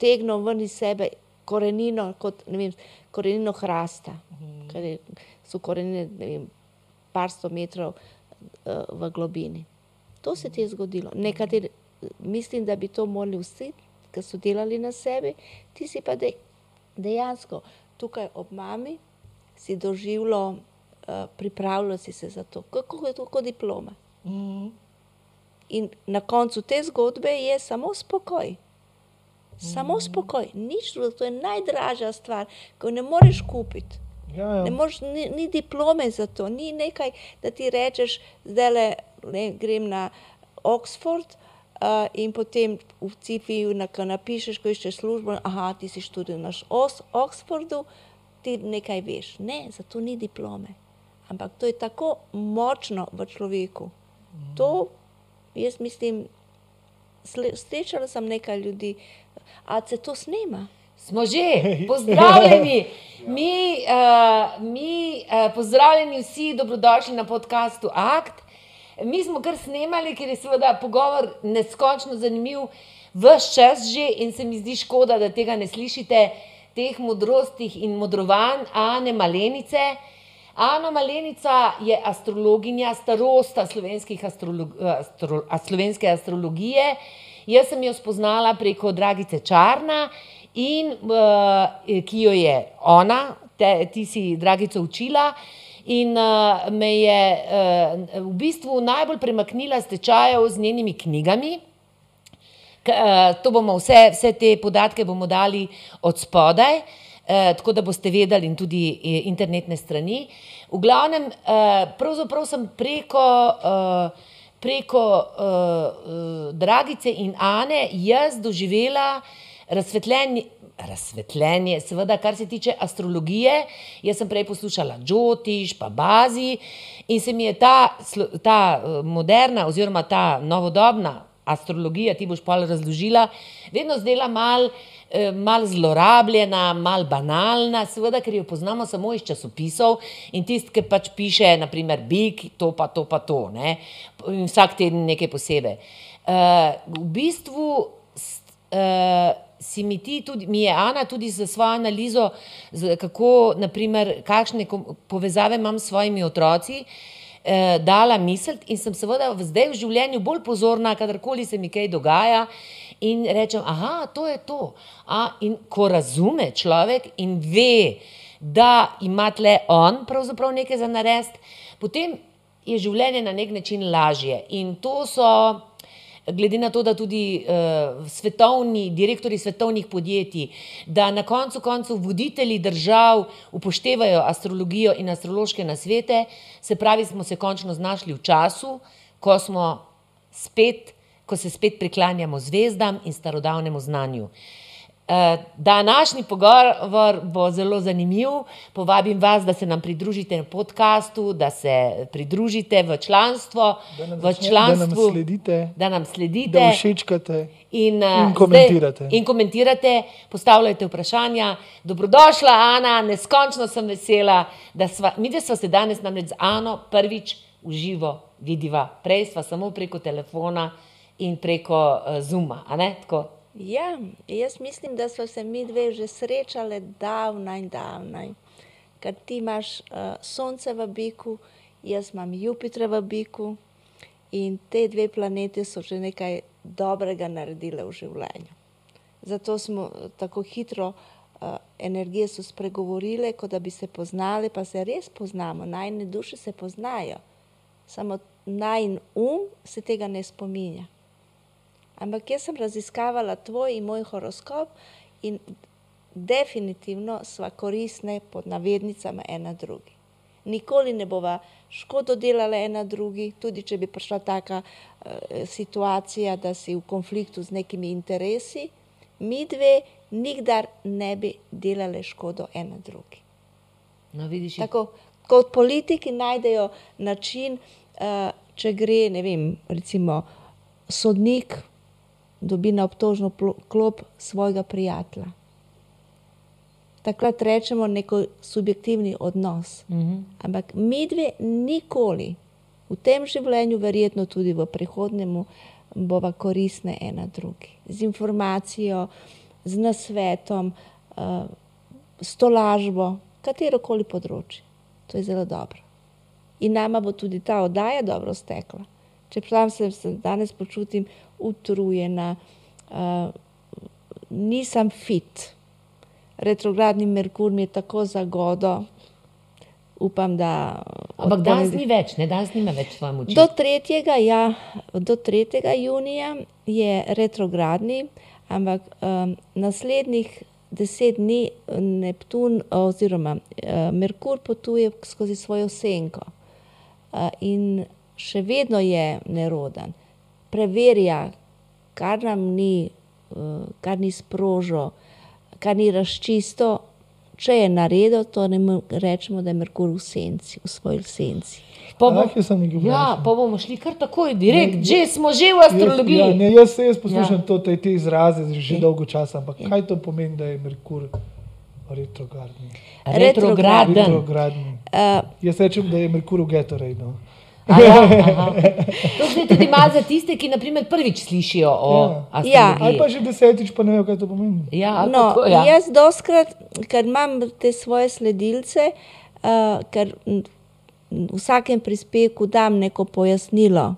tegnil ven iz sebe korenino, kot vem, korenino hrasta, ker je, so korenine, ne vem, par sto metrov uh, v globini. To se ti je zgodilo. Nekateri, mislim, da bi to morali vsi, ki so delali na sebi, ti si pa de, dejansko tukaj ob mami si doživljal, uh, pripravljal si se za to, kako je to kot diploma. In na koncu te zgodbe je samo spokoj. Samo spokoj, nič drugega, to je najdražja stvar, ko jo ne moreš kupiti. Ja, ja. Ne moreš, ni, ni diplome za to, ni nekaj, da ti rečeš, zdajle ne, grem na Oxford uh, in potem v ko napišeš, ko iščeš službo, aha, ti si študiral na Oxfordu, ti nekaj veš. Ne, za to ni diplome. Ampak to je tako močno v človeku. To, jaz mislim, srečala sem nekaj ljudi, a se to snema. Smo že, pozdravljeni. Mi, uh, mi uh, pozdravljeni vsi, dobrodošli na podkastu Akt. Mi smo kar snemali, ker je seveda pogovor neskončno zanimiv, vse čas že in se mi zdi škoda, da tega ne slišite, teh modrostih in modrovanj Ane Malenice. Ana Malenica je astrologinja, starosta slovenskih astrolo, astro, a slovenske astrologije. Jaz sem jo spoznala preko Dragice Čarna, in, uh, ki jo je ona, te, ti si Dragico učila. In uh, me je uh, v bistvu najbolj premaknila s tečajev z njenimi knjigami. K, uh, vse, vse te podatke bomo dali od spodaj, uh, tako da boste vedeli, in tudi internetne strani. V glavnem, uh, pravzaprav sem preko, uh, preko uh, Dragice in Ane jaz doživela razsvetljenje. Razsvetljenje, seveda, kar se tiče astrologije. Jaz sem prej poslušala Džotiš, pa Bazi, in se mi je ta, ta eh, moderna, oziroma ta novodobna astrologija, ti boš pol razložila, vedno zdela mal, eh, mal zlorabljena, mal banalna, seveda, ker jo poznamo samo iz časopisov in tisti, ki pač piše, naprimer, Big, to pa to pa to, ne, in vsak teden nekaj posebej. Uh, v bistvu s- uh, si mi ti tudi, mi je Ana tudi za svojo analizo, z, kako, naprimer, kakšne kom- povezave imam s svojimi otroci, eh, dala misel in sem seveda zdaj v življenju bolj pozorna, kadarkoli se mi kaj dogaja in rečem, aha, to je to. A, in ko razume človek in ve, da ima tle on pravzaprav nekaj za narediti, potem je življenje na nek način lažje. In to so glede na to, da tudi uh, svetovni, direktori svetovnih podjetij, da na koncu koncev voditelji držav upoštevajo astrologijo in astrološke nasvete, se pravi, smo se končno znašli v času, ko smo spet, ko se spet priklanjamo zvezdam in starodavnemu znanju. Eh, Današnji pogovor bo zelo zanimiv. Povabim vas, da se nam pridružite na podkastu, da se pridružite v članstvo. Da nam, začne, da članstvu nam sledite, da nam sledite da všečkate. in, uh, in komentirate. Zdaj, in komentirate, postavljate vprašanja. Dobrodošla, Ana, neskončno sem vesela, da sva, mi dve sva se danes namreč z Ano prvič v živo vidiva. Prej sva samo preko telefona in preko uh, Zuma, a ne tako. Ja, jaz mislim, da smo se mi dve že srečale davnaj, davnaj. Ker ti imaš uh, Sonce v biku, jaz imam Jupitra v biku in te dve planeti so že nekaj dobrega naredile v življenju. Zato smo eh, tako hitro, uh, energije spregovorile, kot da bi se poznale, pa se res poznamo, najne duše se poznajo. Samo najn um se tega ne spominja. Ampak jaz sem raziskavala tvoj in moj horoskop in definitivno sva koristne pod navednicami ena drugi. Nikoli ne bova škodo delala ena drugi, tudi če bi prišla taka uh, situacija, da si v konfliktu z nekimi interesi, mi dve nikdar ne bi delale škodo ena drugi. No, vidiš, Tako kot politiki najdejo način, uh, če gre, ne vem, recimo sodnik dobi na obtožno klop svojega prijatelja. Takrat rečemo neko subjektivni odnos. Mhm. Ampak mi dve nikoli v tem življenju, verjetno tudi v prihodnjem, bova koristne ena drugi. Z informacijo, z nasvetom, uh, s tolažbo, katerokoli področje. To je zelo dobro. In nama bo tudi ta oddaja dobro stekla. Čeprav se danes počutim utrujena, nisem fit. Retrogradni Merkur mi je tako zagodo, upam, da. Ampak danes ni več, ne, danes nima več svoje moči. Do 3. Ja, do 3. junija je retrogradni, ampak um, naslednjih deset dni Neptun oziroma uh, Merkur potuje skozi svojo senko uh, in še vedno je neroden. Preverja, kar nam ni, uh, kar ni sprožil, kar ni razčisto. Če je naredil, to ne mo- rečemo, da je Merkur v senci, v svoji senci. Pa bo, ja, vprašal? pa bomo šli kar takoj, direkt, Ne, že smo že v Jaz, astrologiji. ja, ne, jaz, jaz poslušam Ja. ja. to, te, te izraze že dolgo časa, ampak kaj to pomeni, da je Merkur retrogradni? Retrogradni. Uh, Jaz rečem, da je Merkur v Gatorade. A Ja, to zdaj tudi malo za tiste, ki naprimer prvič slišijo o Ja. Ja. Ali pa že desetič, pa ne vem, kaj to pomeni. Ja, No, kako, ja. jaz doskrat, ker imam te svoje sledilce, uh, ker v vsakem prispevku dam neko pojasnilo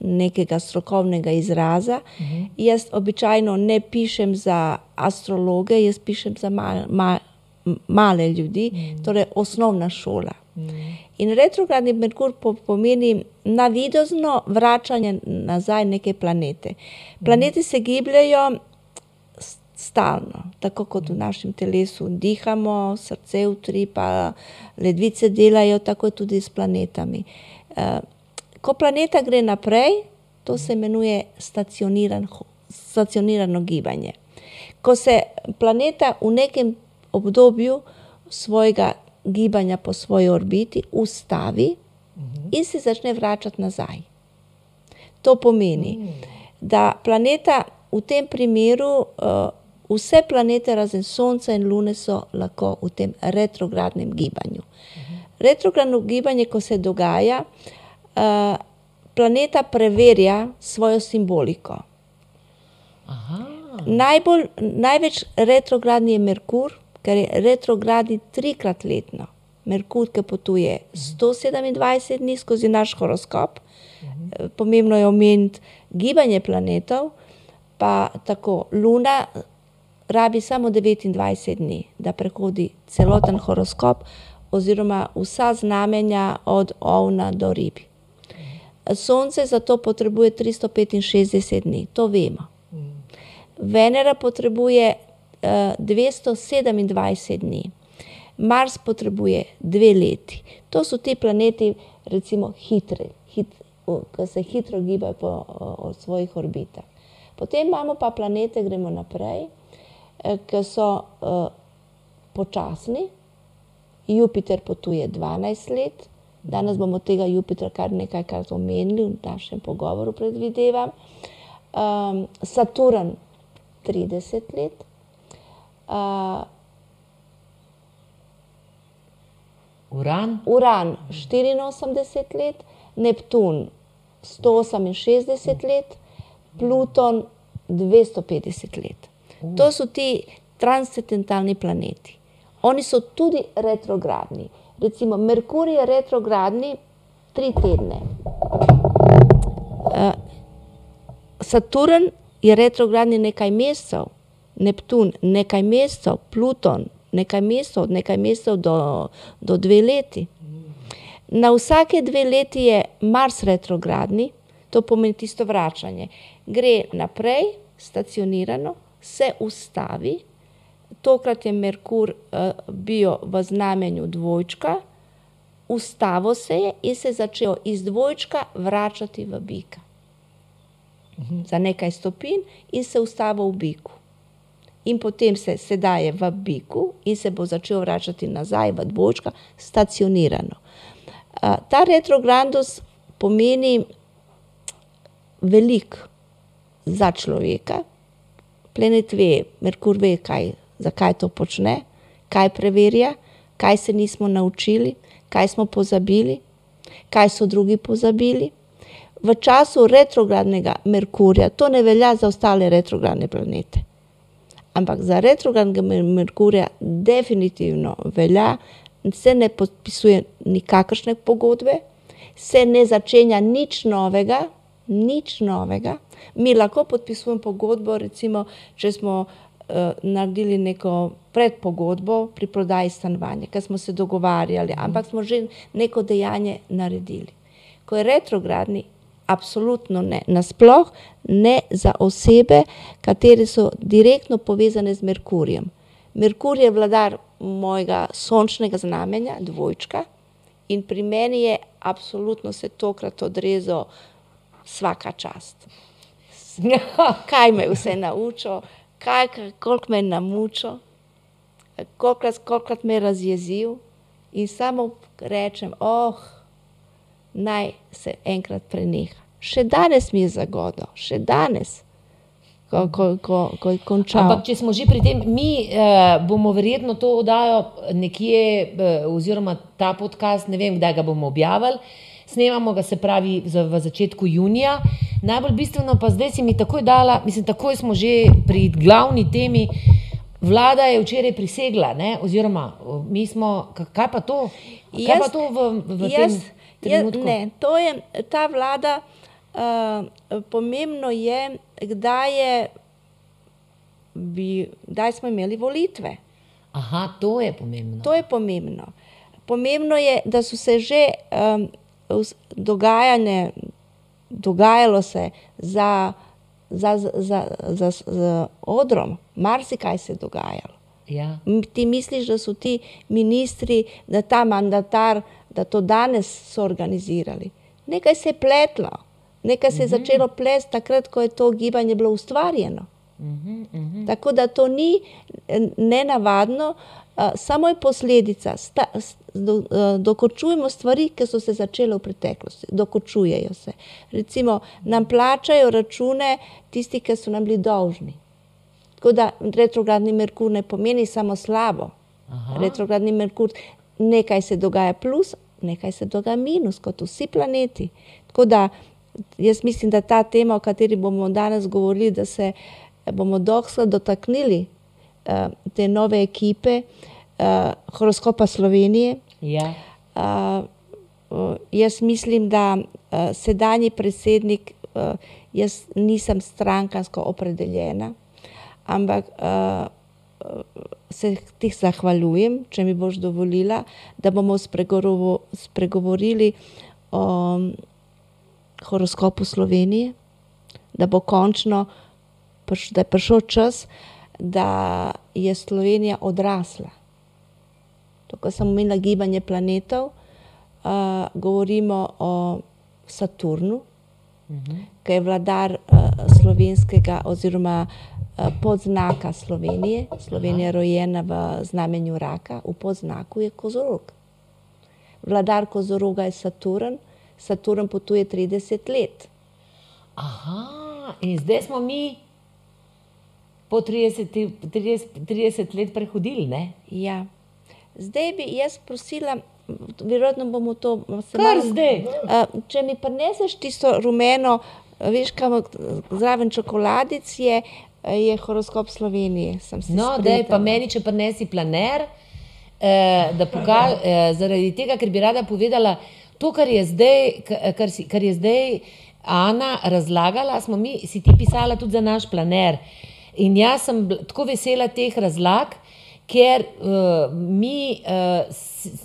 nekega strokovnega izraza. Uh -huh. Jaz običajno ne pišem za astrologe, jaz pišem za mal, mal, male ljudi, uh -huh. torej osnovna šola. In retrogradni Merkur po, pomeni navidezno vračanje nazaj neke planete. Planeti se gibljajo stalno, tako kot v našem telesu dihamo, srce utripa, ledvice delajo, tako je tudi s planetami. Eh, Ko planeta gre naprej, to se imenuje stacioniran, stacionirano gibanje. Ko se planeta v nekem obdobju svojega gibanja po svoji orbiti ustavi in se začne vračati nazaj. To pomeni, da planeta v tem primeru, uh, vse planete razen Sonca in Lune so lahko v tem retrogradnem gibanju. Retrogradno gibanje, ko se dogaja, uh, planeta preverja svojo simboliko. Aha. Najbolj, največ retrogradni je Merkur, ker je retrogradni trikrat letno. Merkur, ki potuje 127 dni skozi naš horoskop, Eh, pomembno je omeniti gibanje planetov, pa tako Luna rabi samo 29 dni, da prehodi celoten horoskop, oziroma vsa znamenja od ovna do rib. Sonce zato potrebuje 365 dni, to vemo. Venera potrebuje 227 dni, Mars potrebuje dve leti. To so ti planeti, recimo, hitri, hit, ki se hitro gibajo po o, svojih orbitah. Potem imamo pa planete, gremo naprej, eh, ki so uh, počasni. Jupiter potuje 12 let, danes bomo tega Jupitra kar nekajkrat omenili v našem pogovoru, predvidevam. Um, Saturn 30 let, Uran, Uran 84 let, Neptun 168 let, Pluton 250 let. To so ti transcendentalni planeti. Oni so tudi retrogradni. Recimo Merkur je retrogradni tri tedne. Uh, Saturn je retrogradni nekaj mesecev, Neptun nekaj mesecev, Pluton nekaj mesecev, nekaj mesecev do, do dve leti. Na vsake dve leti je Mars retrogradni, to pomeni tisto vračanje. Gre naprej, stacionirano, se ustavi, tokrat je Merkur uh, bil v znamenju dvojčka, ustavo se je in se je začel iz dvojčka vračati v bika. Za nekaj stopinj in se ustavil v biku. In potem se sedaj je v biku in se bo začel vračati nazaj v dvojčka, stacionirano. Ta retrogradus pomeni veliko za človeka. Planet ve, Merkur ve, kaj, zakaj to počne, kaj preverja, kaj se nismo naučili, kaj smo pozabili, kaj so drugi pozabili. V času retrogradnega Merkurja, to ne velja za ostale retrogradne planete. Ampak za retrogradnega Mer- Merkurja definitivno velja, se ne podpisuje nikakršne pogodbe, se ne začenja nič novega, nič novega. Mi lahko podpisujemo pogodbo, recimo, če smo uh, naredili neko predpogodbo pri prodaji stanovanja, ker smo se dogovarjali, ampak smo že neko dejanje naredili. Ko je retrogradni, absolutno ne. Nasploh ne za osebe, katere so direktno povezane z Merkurjem. Merkur je vladar mojega sončnega znamenja, dvojčka, in pri meni je absolutno se tokrat odrezal vsaka čast. Kaj me je vse naučil, kaj, koliko me je namučil, kolikrat, kolikrat me je razjezil, in samo rečem, oh, naj se enkrat preneha. Še danes mi je zagodo, še danes, ko, ko, ko, ko je končal. Ampak, če smo že pri tem, mi uh, bomo verjetno to oddajo nekje, uh, oziroma ta podcast, ne vem, kdaj ga bomo objavili. Snemamo ga, se pravi, za, v začetku junija. Najbolj bistveno pa zdaj si mi takoj dala, mislim, takoj smo že pri glavni temi. Vlada je včeraj prisegla, ne? oziroma mi smo, ka- kaj pa to? Kaj Jaz- pa to v, v tem Jaz, jaz, trenutku? ne, to je ta vlada. Uh, pomembno je, kdaj, je bi, kdaj smo imeli volitve. Aha, to je pomembno. To je pomembno. Pomembno je, da so se že um, dogajanje, dogajalo se za, za, za, za, za, za odrom, marsikaj se je dogajalo. Ja. Ti misliš, da so ti ministri, da ta mandatar, da to danes so organizirali. Nekaj se je pletlo, nekaj se je začelo plesti takrat, ko je to gibanje bilo ustvarjeno. Tako da to ni eh, nenavadno, uh, samo je posledica. Sta, do, uh, dokončujemo stvari, ki so se začele v preteklosti, dokončujejo se. Recimo, nam plačajo račune tisti, ki so nam bili dolžni. Tako da retrogradni Merkur ne pomeni samo slabo. Aha. Retrogradni Merkur, nekaj se dogaja plus, nekaj se dogaja minus, kot vsi planeti. Tako da jaz mislim, da ta tema, o kateri bomo danes govorili, da se bomo dohsla dotaknili uh, te nove ekipe uh, horoskopa Slovenije. Ja. Uh, jaz mislim, da uh, sedanji predsednik, uh, jaz nisem strankansko opredeljena, ampak uh, se ti zahvaljujem, če mi boš dovolila, da bomo spregovo, spregovorili o um, horoskopu Slovenije, da bo končno da je prišel čas, da je Slovenija odrasla. To, ko sem omenila gibanje planetov, uh, govorimo o Saturnu, ki je vladar uh, slovenskega oziroma uh, podznaka Slovenije. Slovenija je rojena v znamenju raka, v podznaku je kozorog. Vladar kozoroga je Saturn, Saturn potuje 30 let. Aha, in zdaj smo mi po 30, 30, 30 let prehodili, ne? Ja. Zdaj bi jaz prosila, verjetno bomo to Kar zdaj. Uh, če mi prineseš tisto rumeno, veš, kam zraven čokoladic je, je horoskop Slovenije. si No, da je pa meni, če prinesi planer, eh, da pokaž, eh, zaradi tega, ker bi rada povedala, to, kar je zdaj, kar, si, kar je zdaj Ana razlagala, smo mi, si ti pisala tudi za naš planer. In jaz sem tako vesela teh razlag, ker uh, mi uh,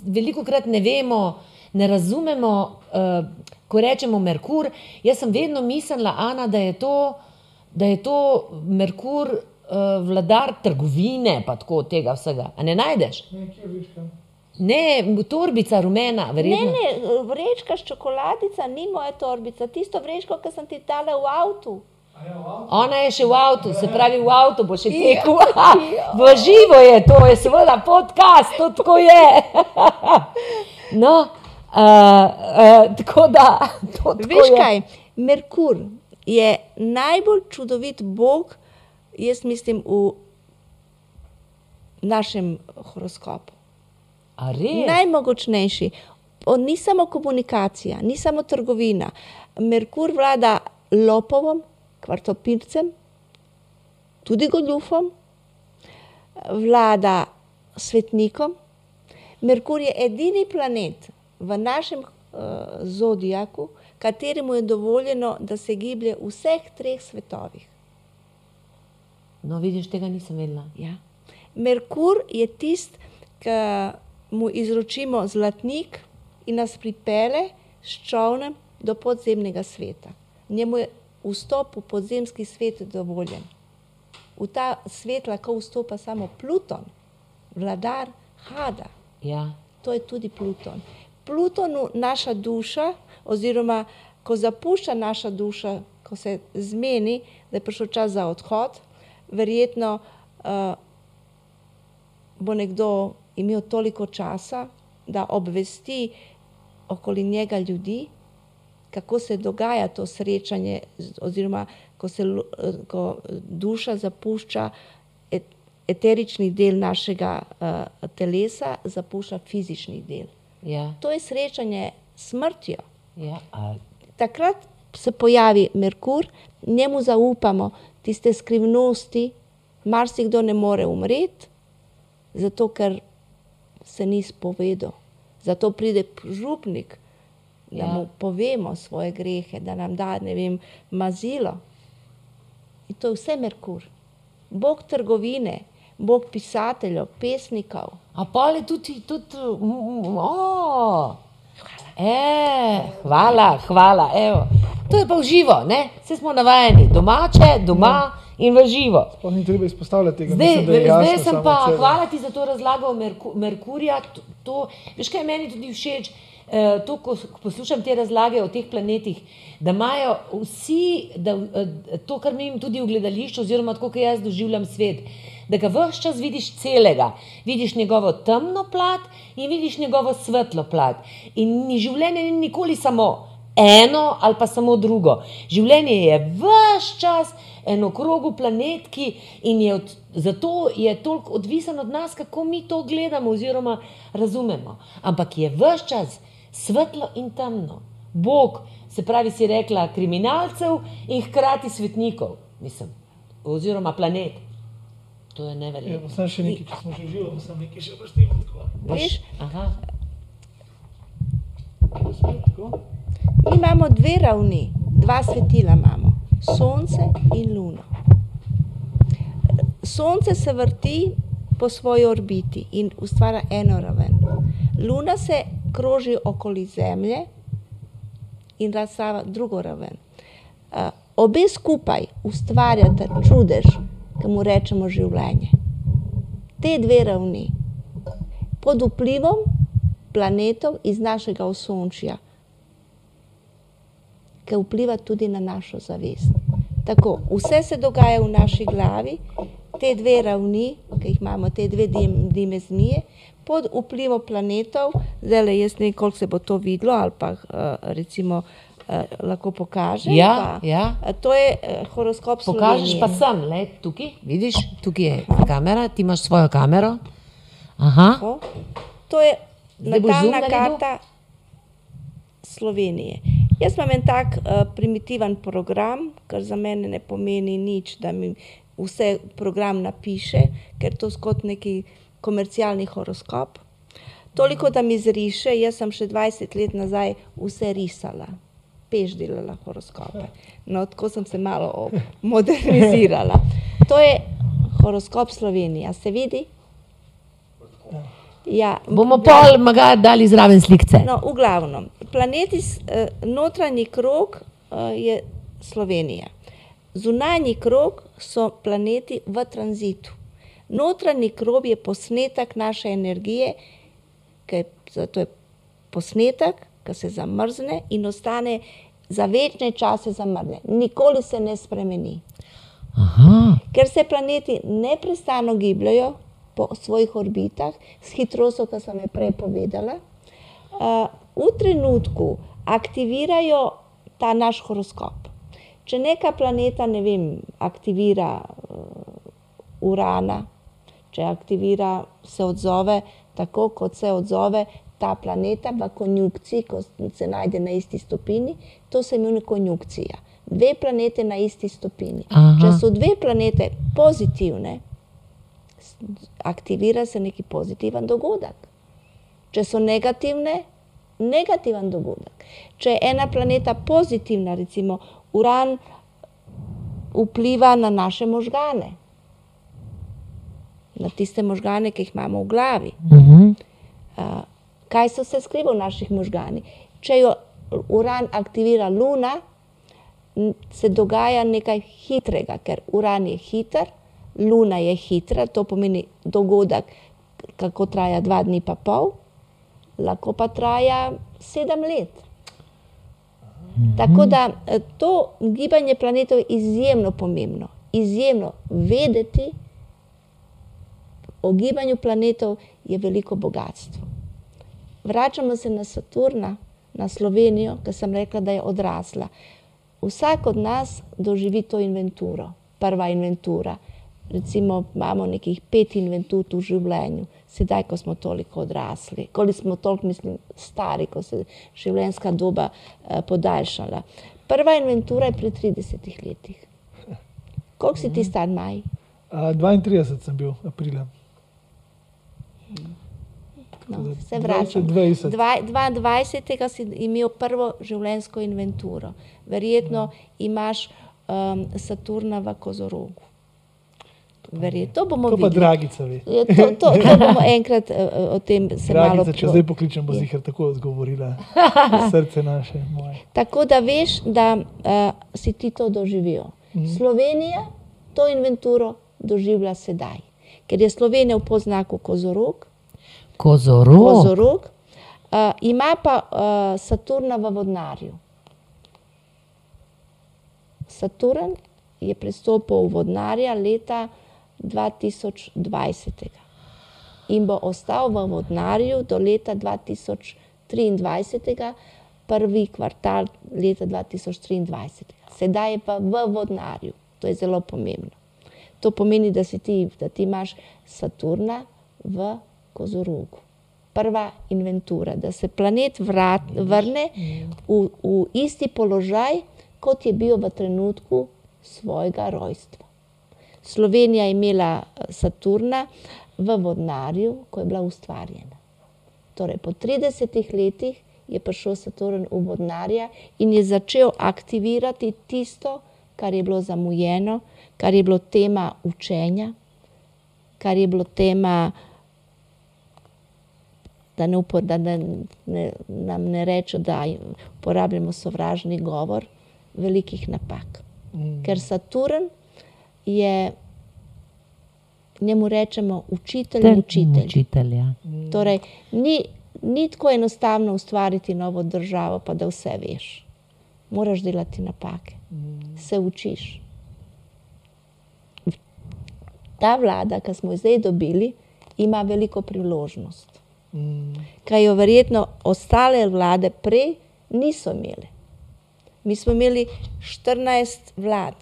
veliko krat ne vemo, ne razumemo, uh, ko rečemo Merkur. Jaz sem vedno mislila, Ana, da je to, da je to Merkur uh, vladar trgovine, pa tako tega vsega. A ne najdeš? Ne, torbica rumena, Ne, verjetno. ne, vrečka s čokoladica ni moja torbica, tisto vrečko, ki sem ti dala v avtu. Ona je še v avtu, se pravi, v avtu bo še tekel. v živo je to, je seveda podcast, to tako je. no, uh, uh, tako da. To tako Veš je. kaj, Merkur je najbolj čudovit bog, jaz mislim, v našem horoskopu. Najmogočnejši. On ni samo komunikacija, ni samo trgovina. Merkur vlada lopovom, kvartopircem, tudi goljufom, vlada svetnikom. Merkur je edini planet v našem uh, zodiaku, kateremu je dovoljeno, da se giblje v vseh treh svetovih. No, vidiš, tega nisem vedela. Ja. Merkur je tisti, ki mu izročimo zlatnik in nas pripele s čovnom do podzemnega sveta. Njemu je vstop v podzemski svet dovoljen. V ta svet lahko vstopa samo Pluton, vladar Hada. Ja. To je tudi Pluton. Plutonu naša duša, oziroma ko zapušča naša duša, ko se zmeni, da je prišel čas za odhod, verjetno uh, bo nekdo imel toliko časa, da obvesti okoli njega ljudi, kako se dogaja to srečanje, oziroma ko se ko duša zapušča et, eterični del našega uh, telesa, zapušča fizični del. Ja. To je srečanje s smrtjo. Ja. A, Takrat se pojavi Merkur, njemu zaupamo tiste skrivnosti, marsikdo ne more umreti, zato ker se ni spovedal. Zato pride župnik, da Ja. mu povemo svoje grehe, da nam da, ne vem, mazilo. In to je vse Merkur. Bog trgovine, Bog pisateljev, pesnikov. a pol je tudi, tudi mm, mm, o, e, hvala, hvala, evo. To je pa v živo, ne? Vse smo navajeni, domače, doma in v živo. Sploh ni treba izpostavljati tega. Zdaj, mislim, da je jasno zdaj sem pa, sebe. hvala ti za to razlago Merku, Merkurja. To, to, veš, kaj meni tudi všeč, eh, to, ko, poslušam te razlage o teh planetih, da imajo vsi, da, eh, to, kar mi tudi v gledališču, oziroma tako, kot jaz doživljam svet, da ga vse čas vidiš celega. Vidiš njegovo temno plat in vidiš njegovo svetlo plat. In ni življenje ni nikoli samo eno ali pa samo drugo. Življenje je vse čas eno krogu planetki in je od, zato je toliko odvisen od nas, kako mi to gledamo oziroma razumemo. Ampak je vse čas svetlo in temno. Bog, se pravi, si rekla, kriminalcev in hkrati svetnikov, mislim, oziroma planet. To je Ja, neverjetno. pa sem še nekaj, če smo že živo, pa sem nekaj še vrstimo. Veš, Aha. Mi imamo dve ravni, dva svetila imamo, Sonce in Luno. Sonce se vrti po svoji orbiti in ustvarja eno raven. Luna se kroži okoli Zemlje in razstava drugo raven. Uh, obe skupaj ustvarjata čudež, ki mu rečemo življenje. Te dve ravni pod vplivom planetov iz našega osončja, ki vpliva tudi na našo zavest. Tako, vse se dogaja v naši glavi, te dve ravni, ki jih imamo, te dve dim, dimenzije, pod vplivom planetov, zdaj le jaz ne vem, koliko se bo to videlo, ali pa uh, recimo lahko pokažem. Ja, pa, ja. Uh, to je uh, horoskop pokažeš Slovenije. pa sem, le tukaj, vidiš, tukaj je kamera, ti imaš svojo kamero. Aha, Tako. To je natalna karta Slovenije. Jaz imam en tak uh, primitiven program, kar za mene ne pomeni nič, da mi vse program napiše, ker to skot neki komercialni horoskop. Toliko, da mi zriše, jaz sem še 20 let nazaj vse risala, peš delala horoskope. No, tako sem se malo modernizirala. To je horoskop Slovenije, A se vidi? Ja, bomo pol maga dali zraven slikce. No, v glavnem, planeti, eh, notranji krog eh, je Slovenija, zunanji krog so planeti v tranzitu. Notranji krog je posnetek naše energije, ki je, zato je posnetek, ki se zamrzne in ostane za večne čase zamrznjen. Nikoli se ne spremeni. Aha, Ker se planeti neprestano gibljajo po svojih orbitah s hitrostjo, ki sem jo prej povedala, uh, v trenutku aktivirajo ta naš horoskop. Če neka planeta, ne vem, aktivira uh, Urana, če aktivira, se odzove tako, kot se odzove ta planeta v konjunkciji, ko se najde na isti stopini, to se imenuje konjunkcija. Dve planete na isti stopini. Aha. Če so dve planete pozitivne, aktivira se neki pozitiven dogodek. Če so negativne, negativen dogodek. Če je ena planeta pozitivna, recimo Uran vpliva na naše možgane, na tiste možgane, ki jih imamo v glavi. Mhm. Uh, kaj so se skriva v naših možganih? Če jo Uran aktivira Luna, se dogaja nekaj hitrega, ker Uran je hiter, Luna je hitra, to pomeni dogodek, kako traja dva dni pa pol, lahko pa traja sedem let. Tako da eh, to gibanje planetov je izjemno pomembno, izjemno vedeti o gibanju planetov je veliko bogatstvo. Vračamo se na Saturna, na Slovenijo, ker sem rekla, da je odrasla. Vsak od nas doživi to inventuro, prva inventura. Recimo imamo nekih pet inventur v življenju, sedaj, ko smo toliko odrasli, ko smo toliko, mislim, stari, ko se je življenjska doba eh, podaljšala. Prva inventura je pri 30 letih. Koliko si ti star, Maj? A, 32 sem bil aprila. No, da se vračam. 20. Dva- 22. si imel prvo življenjsko inventuro. Verjetno imaš um, Saturna v Kozorogu. Verjetno, to bomo To pa videli. Dragica ve. Je To, to, to bomo enkrat uh, o tem se malo Dragica, če zdaj pokličem, bo Je. zihar tako odgovorila. Srce naše, moje. Tako da veš, da uh, si ti to doživel. Slovenija to inventuro doživlja sedaj, ker je Slovenija v poznaku Kozorog, Kozorog. Kozorog uh, ima pa uh, Saturna v vodnarju. Saturn je prestopil v vodnarja leta 2020 in bo ostal v vodnarju do leta 2023, prvi kvartal leta 2023. Sedaj je pa v vodnarju, to je zelo pomembno. To pomeni, da, ti, da ti imaš Saturna v Kozorogu. Prva inventura, da se planet vrat, vrne v, v isti položaj, kot je bil v trenutku svojega rojstva. Slovenija je imela eh, Saturna v vodnarju, ko je bila ustvarjena. Torej, po 30 letih je prišel Saturn v vodnarja in je začel aktivirati tisto, kar je bilo zamujeno, kar je bilo tema učenja, kar je bilo tema, da, ne upor, da ne, ne, nam ne reče, da uporabljamo sovražni govor, velikih napak. Mm. Ker Saturn je, njemu rečemo učitelj, Ter- učitelj. Učitelj, ja. Torej, ni, ni tako enostavno ustvariti novo državo, pa da vse veš. Moraš delati napake, se učiš. Ta vlada, ki smo jo zdaj dobili, ima veliko priložnost, Mm. Kaj jo verjetno ostale vlade prej niso imele. Mi smo imeli 14 vlad,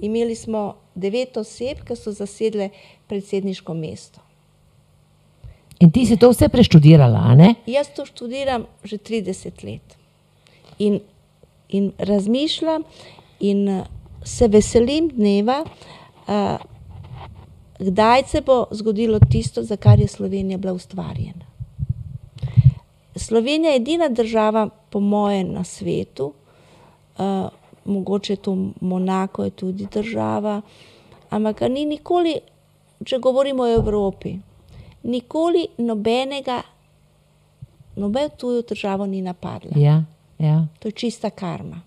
imeli smo 9 oseb, ki so zasedle predsedniško mesto. In ti si to vse preštudirala, a ne? Jaz to študiram že 30 let in, in razmišljam, in se veselim dneva, kdaj se bo zgodilo tisto, za kar je Slovenija bila ustvarjena. Slovenija je edina država, po mojem, na svetu, uh, mogoče to Monako je tudi država, ampak ni nikoli, če govorimo o Evropi, nikoli nobenega, nobeno tujo državo ni napadla. Ja, ja. To je čista karma.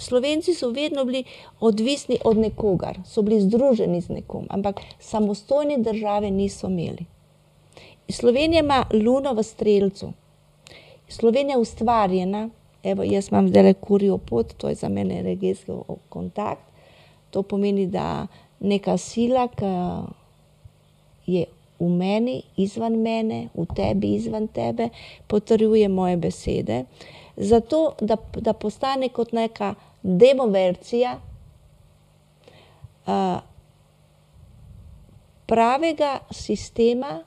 Slovenci so vedno bili odvisni od nekogar, so bili združeni z nekom, ampak samostojne države niso imeli. Slovenija ima luno v strelcu. Slovenija je ustvarjena, evo, jaz imam zdaj kurjo pot, to je za mene o- kontakt. To pomeni, da neka sila, ki je v meni, izven mene, v tebi, izven tebe, potrjuje moje besede, zato da, da postane kot neka demoverzija uh, pravega sistema,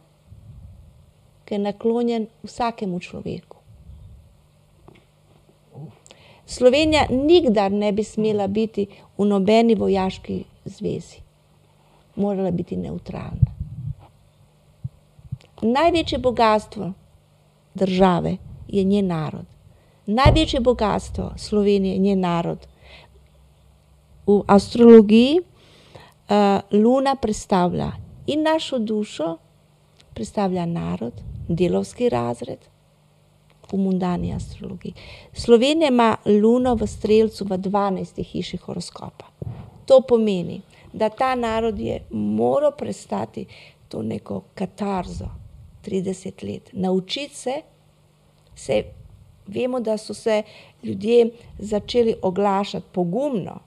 ki je naklonjen vsakemu človeku. Slovenija nikdar ne bi smela biti v nobeni vojaški zvezi. morala biti neutralna. Največje bogatstvo države je njen narod. Največje bogatstvo Slovenije je njen narod. V astrologiji uh, Luna predstavlja in našo dušo, predstavlja narod, delovski razred v mundani astrologiji. Slovenija ima Luno v Strelcu v 12. hiši horoskopa. To pomeni, da ta narod je moral prestati to neko katarzo 30 let, naučiti se, se vemo, da so se ljudje začeli oglašati pogumno.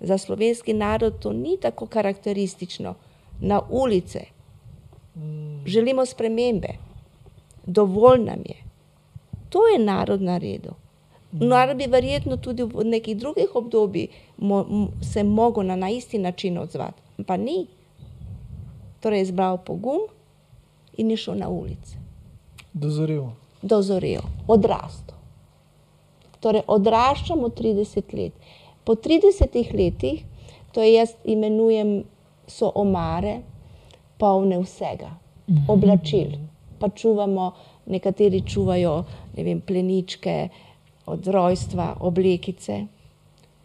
Za slovenski narod to ni tako karakteristično. Na ulice želimo spremembe, dovolj nam je. To je narod naredil. Narod bi verjetno tudi v nekih drugih obdobjih mo, se mogel na, na isti način odzvati, pa ni. Torej je izbral pogum in je šel na ulice. Dozorel. Dozorel, odrastel. Torej odraščamo 30 let. Po 30 letih, to jaz imenujem, so omare polne vsega, oblačil. Pa čuvamo, nekateri čuvajo ne vem, pleničke od rojstva, oblekice.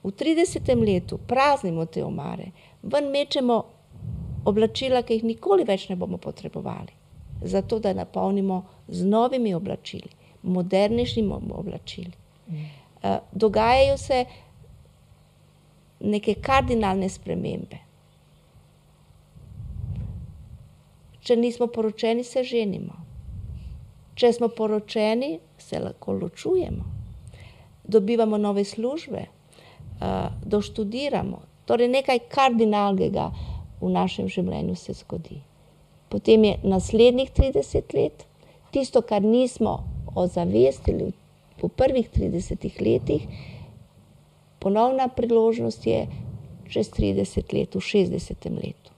V 30. letu praznimo te omare, ven mečemo oblačila, ki jih nikoli več ne bomo potrebovali. Zato, da napolnimo z novimi oblačili, modernejšimi oblačili. Uh, dogajajo se neke kardinalne spremembe. Če nismo poročeni, se ženimo. Če smo poročeni, se lahko ločujemo. Dobivamo nove službe, uh, doštudiramo. Torej, nekaj kardinalnega v našem življenju se zgodi. Potem je naslednjih 30 let, tisto, kar nismo ozavestili po prvih 30 letih, ponovna priložnost je čez 30 let, v 60 letu.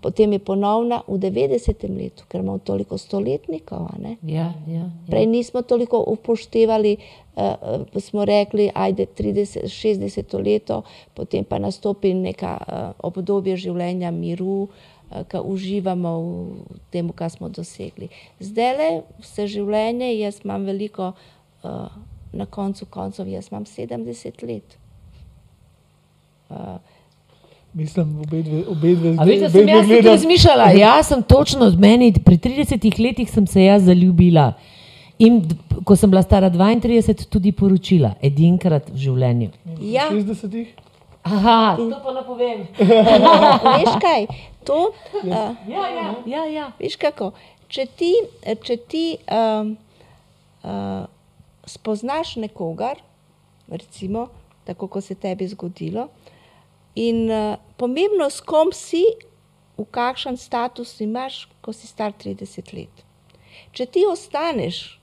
Potem je ponovna v 90 letu, ker imamo toliko stoletnikov. Ja, ja, ja. Prej nismo toliko upoštevali, uh, smo rekli, ajde 30, 60 leto, potem pa nastopi neka uh, obdobje življenja miru, uh, ki uživamo v tem, kar smo dosegli. Zdaj le vse življenje, jaz imam veliko, uh, na koncu koncev, jaz imam 70 let. Uh, Mislim, obe dve, obe dve, A veš, da sem jaz tudi razmišljala, jaz sem točno od meni, pri 30 letih sem se jaz zaljubila. In ko sem bila stara 32, tudi poročila, edinkrat v življenju. ja, 60. Aha, to pa ne povem. veš kaj, to. Uh, Ja, ja, ja. ja. Veš kako, če ti, če ti um, uh, spoznaš nekogar, recimo, tako kot se tebi zgodilo, in uh, pomembno, s kom si, v kakšen status imaš, ko si star 30 let. Če ti ostaneš,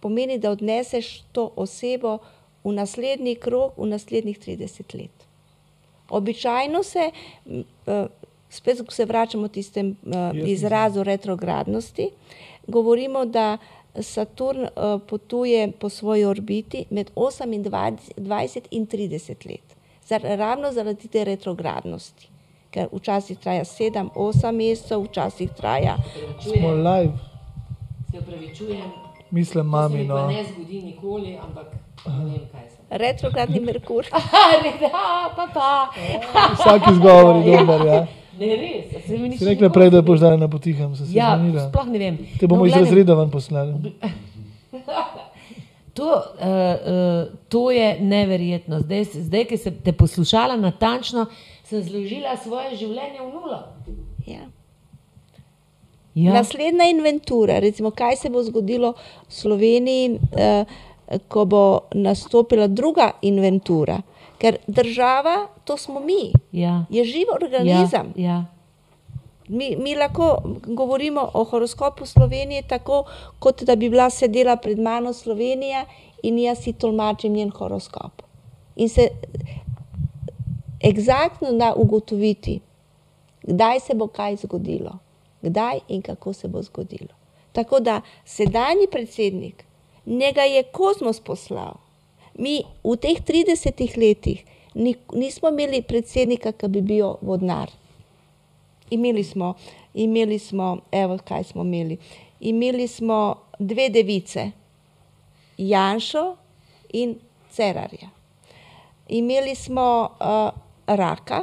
pomeni, da odneseš to osebo v naslednji krog, v naslednjih 30 let. Običajno se, eh, spet se vračamo k tistemu Jaz izrazu retrogradnosti, govorimo, da Saturn eh, potuje po svoji orbiti med 28 in 30 let. Zar, ravno zaradi te retrogradnosti. Ker včasih traja 7-8 mesecev, včasih traja. Smo live, Se upravičujem, mislim, mami. No. ne zgodi nikoli, ampak ne vem, kaj sem. Retrogradni Merkur. Aha, pa pa. Vsak izgovor je dober. Ja. Ne, res. Se mi ni Si še rekla prej, da boš dala na potiham, sem se Ja, zmenila. sploh ne vem. Te bomo No, iz razreda ven poslali. To, uh, uh, to je neverjetno. Zdaj, zdaj ki sem te poslušala natančno, sem zložila svoje življenje v nulo. Ja. Ja. Naslednja inventura, recimo, kaj se bo zgodilo v Sloveniji, eh, ko bo nastopila druga inventura. Ker država, to smo mi, Ja. je živ organizem. Ja, ja. Mi, mi lahko govorimo o horoskopu Slovenije tako, kot da bi bila sedela pred mano Slovenija in jaz si tolmačim njen horoskop. In se eksaktno da ugotoviti, kdaj se bo kaj zgodilo, kdaj in kako se bo zgodilo. Tako da sedanji predsednik, njega je kozmos poslal. Mi v teh 30 letih ni, nismo imeli predsednika, ki bi bil vodnar. imeli smo, imeli smo, evo kaj smo imeli. Imeli smo dve device, Janšo in Cerarja. Imeli smo uh, Raka,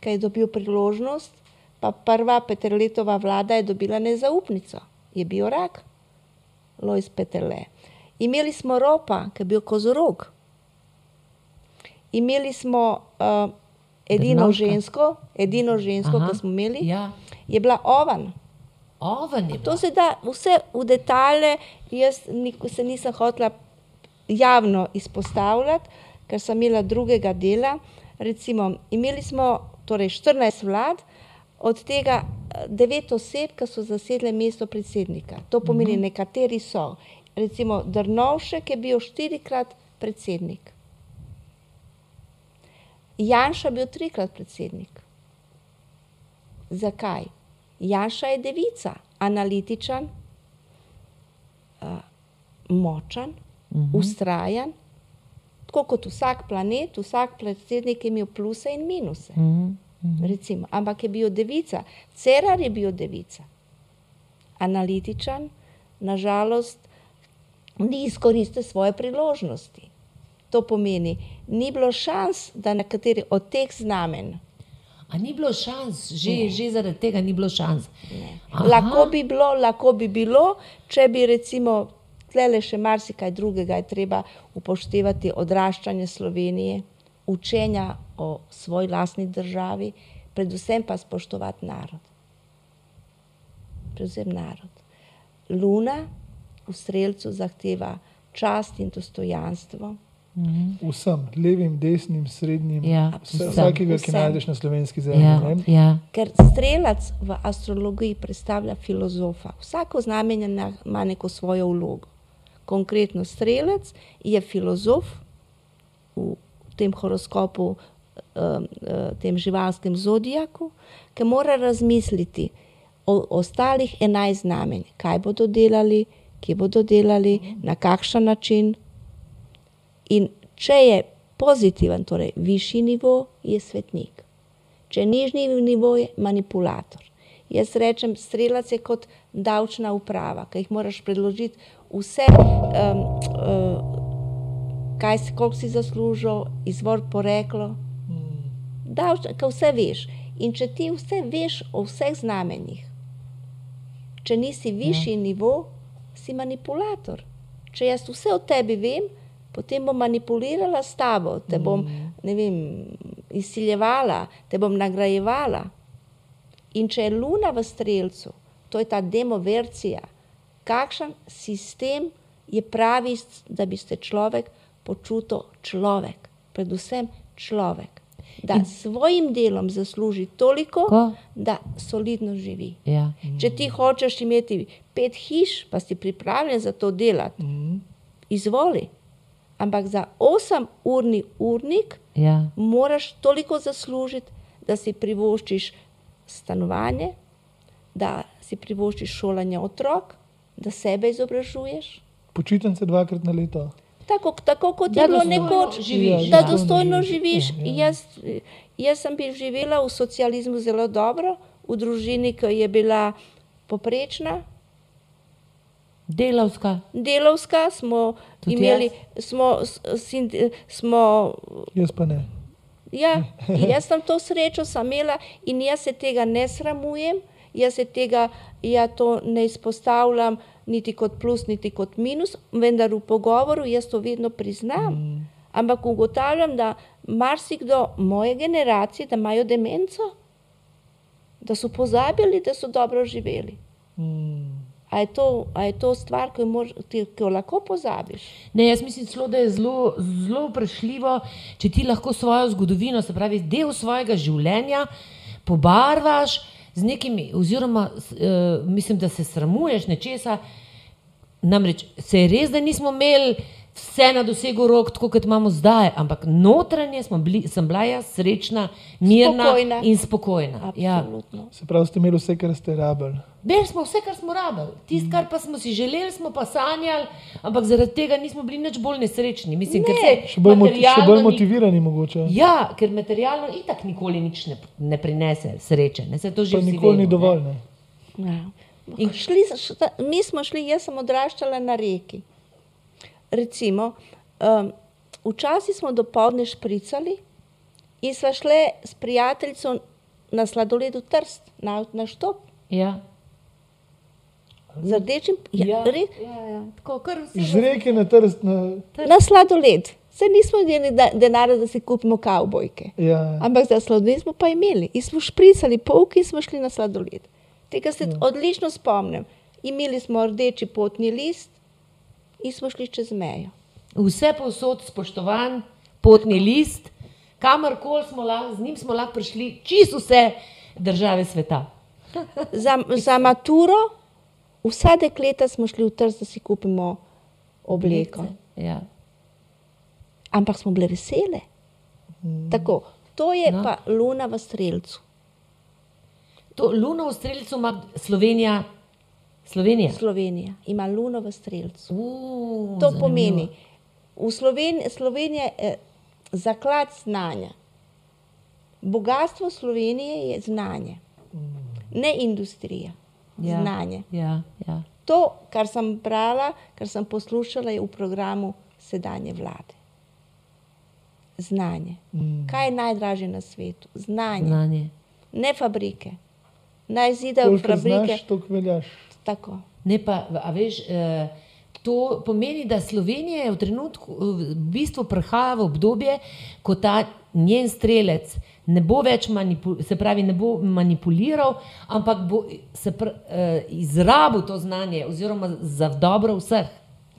ki je dobil priložnost, pa prva Peterletova vlada je dobila nezaupnico, je bil rak, Lojs Peterle. Imeli smo Ropa, ki je bil kozorog. Imeli smo uh, edino Drnovška. žensko, edino žensko, Aha, ki smo imeli, Ja. je bila Ovan. Oven je To bila. se da vse v detalje, jaz se nisem hotela javno izpostavljati, ker sem imela drugega dela. Recimo, imeli smo torej 14 vlad, od tega eh, devet oseb, ki so zasedle mesto predsednika. To pomeni, nekateri so. Recimo Drnovšek je bil štirikrat predsednik. Janša je bil trikrat predsednik. Zakaj? Janša je devica, analitičen, uh, močen, uh -huh. ustrajen, tako kot vsak planet, vsak predsednik je imel pluse in minuse. Uh -huh. Recimo, ampak je bil devica, Cerar je bil devica, analitičen, nažalost, ni izkoristil svoje priložnosti. To pomeni, ni bilo šans, da na kateri od teh znamen A ni bilo šans, že, že zaradi tega ni bilo šans. Lahko bi bilo, lahko bi bilo, če bi recimo tlele še marsikaj drugega je treba upoštevati odraščanje Slovenije, učenja o svoji lastni državi, predvsem pa spoštovati narod. Predvsem narod. Luna v strelcu zahteva čast in dostojanstvo. Vsem, levim, desnim, srednjim, Ja, vse, vsem. vsakega, ki Vsem. najdeš na slovenski zemlji. Ja, ne. ja. Ker strelac v astrologiji predstavlja filozofa. Vsako znamenje na- ima neko svojo vlogo. Konkretno strelec je filozof v tem horoskopu, um, eh, tem živalskem zodijaku, ki mora razmisliti o ostalih enajst znamenj, kaj bodo delali, kje bodo delali, na kakšen način. In če je pozitiven, torej višji nivo, je svetnik. Če je nižji nivo, je manipulator. Jaz rečem, strelac je kot davčna uprava, ki jih moraš predložiti vse, um, uh, kaj si, koliko si zaslužil, izvor poreklo. Davčna, ki vse veš. In če ti vse veš o vseh znamenjih, če nisi višji ja. nivo, si manipulator. Če jaz vse o tebi vem, potem bom manipulirala s tabo, te bom ne vem, izsiljevala, te bom nagrajevala. In če je luna v strelcu, to je ta demovercija, kakšen sistem je pravi, da bi se človek počutil človek, predvsem človek. Da s svojim delom zasluži toliko, Ko? da solidno živi. Ja. Če ti hočeš imeti pet hiš, pa si pripravljen za to delati, izvoli. Ampak za 8-urni urnik Ja. moraš toliko zaslužiti, da si privoščiš stanovanje, da si privoščiš šolanje otrok, da sebe izobražuješ. Počitnice dvakrat na leto. Tako, tako kot Da je bilo nekoč, živiš, da ja. dostojno živiš. Ja, ja. Jaz, jaz sem bi živela v socializmu zelo dobro, v družini, ki je bila poprečna, Delavska. delovska, smo Tudi imeli, smo, s- sind- smo Jaz pa ne. Ja, jaz sem to srečo sem imela in jaz se tega ne sramujem, jaz se tega ja, to ne izpostavljam niti kot plus, niti kot minus, vendar v pogovoru jaz to vedno priznam. Mm. Ampak ugotavljam, da marsikdo moje generacije, da imajo demenco, da so pozabili, da so dobro živeli. Mm. A je to, a je to stvar, ki jo, mož, ti, ki jo lahko pozabiš? Ne, jaz mislim, celo, da je zelo, zelo vprašljivo, če ti lahko svojo zgodovino, se pravi, del svojega življenja, pobarvaš z nekimi, oziroma uh, mislim, da se sramuješ nečesa. Namreč se je res, da nismo imeli vse na dosegu rok, tako kot imamo zdaj, ampak notranje smo bili, sem bila jaz srečna, mirna Spokojna. in spokojna. Ja. Absolutno. Se pravi, ste imeli vse, kar ste rabili. Imeli smo vse, kar smo rabili. Tisto, kar pa smo si želeli, smo pa sanjali, ampak zaradi tega nismo bili nič bolj nesrečni. Mislim, ker se Še bolj, moti, še bolj ni- motivirani mogoče. Ja, ker materialno itak nikoli nič ne, ne prinese sreče. Ne? Se to že Pa nikoli ni vemo, ne. dovolj. Ne? Ja. In šli, šta, mi smo šli, jaz sem odraščala na reki. Recimo, um, včasih smo dopoledne špricali in sva šli s prijateljico na sladoled v Trst, na, na štop, Ja. z rdečim, ja, Ja, re, ja, ja. Tako, kar vsi Iz reke na trst. Na, na sladoled. Se nismo imeli da- denarja, da si kupimo kavbojke. ja, Ampak za sladoled smo pa imeli in smo špricali polk in smo šli na sladoled. Tega se odlično spomnim. Imeli smo rdeči potni list in smo šli čez mejo. Vse povsod spoštovan, potni list, kamorkoli smo lahko, z njim smo lahko prišli, čisto vse države sveta. Za, za maturo, vsa dekleta smo šli v trst, da si kupimo obleko. Ja. Ampak smo bile vesele. Tako, to je No. no. pa luna v strelcu. To luno v strelcu ima Slovenija. Slovenija. Slovenija ima luno v strelcu. Uh, To pomeni, v Sloveniji, Slovenija je eh, zaklad znanja. Bogatstvo Slovenije je znanje, ne industrija. Ja. Znanje. Ja, ja. To, kar sem brala, kar sem poslušala, je v programu sedanje vlade. Znanje. Mm. Kaj je najdražje na svetu? Znanje, Znanje. ne fabrike. Naj zidajo koliko fabrike. znaš. Tako. Ne pa, a veš, eh, to pomeni, da Slovenija je v trenutku, v bistvu prihaja v obdobje, ko ta njen strelec ne bo več se pravi, ne bo manipuliral, ampak bo se pr, eh, izrabil to znanje oziroma za dobro vseh.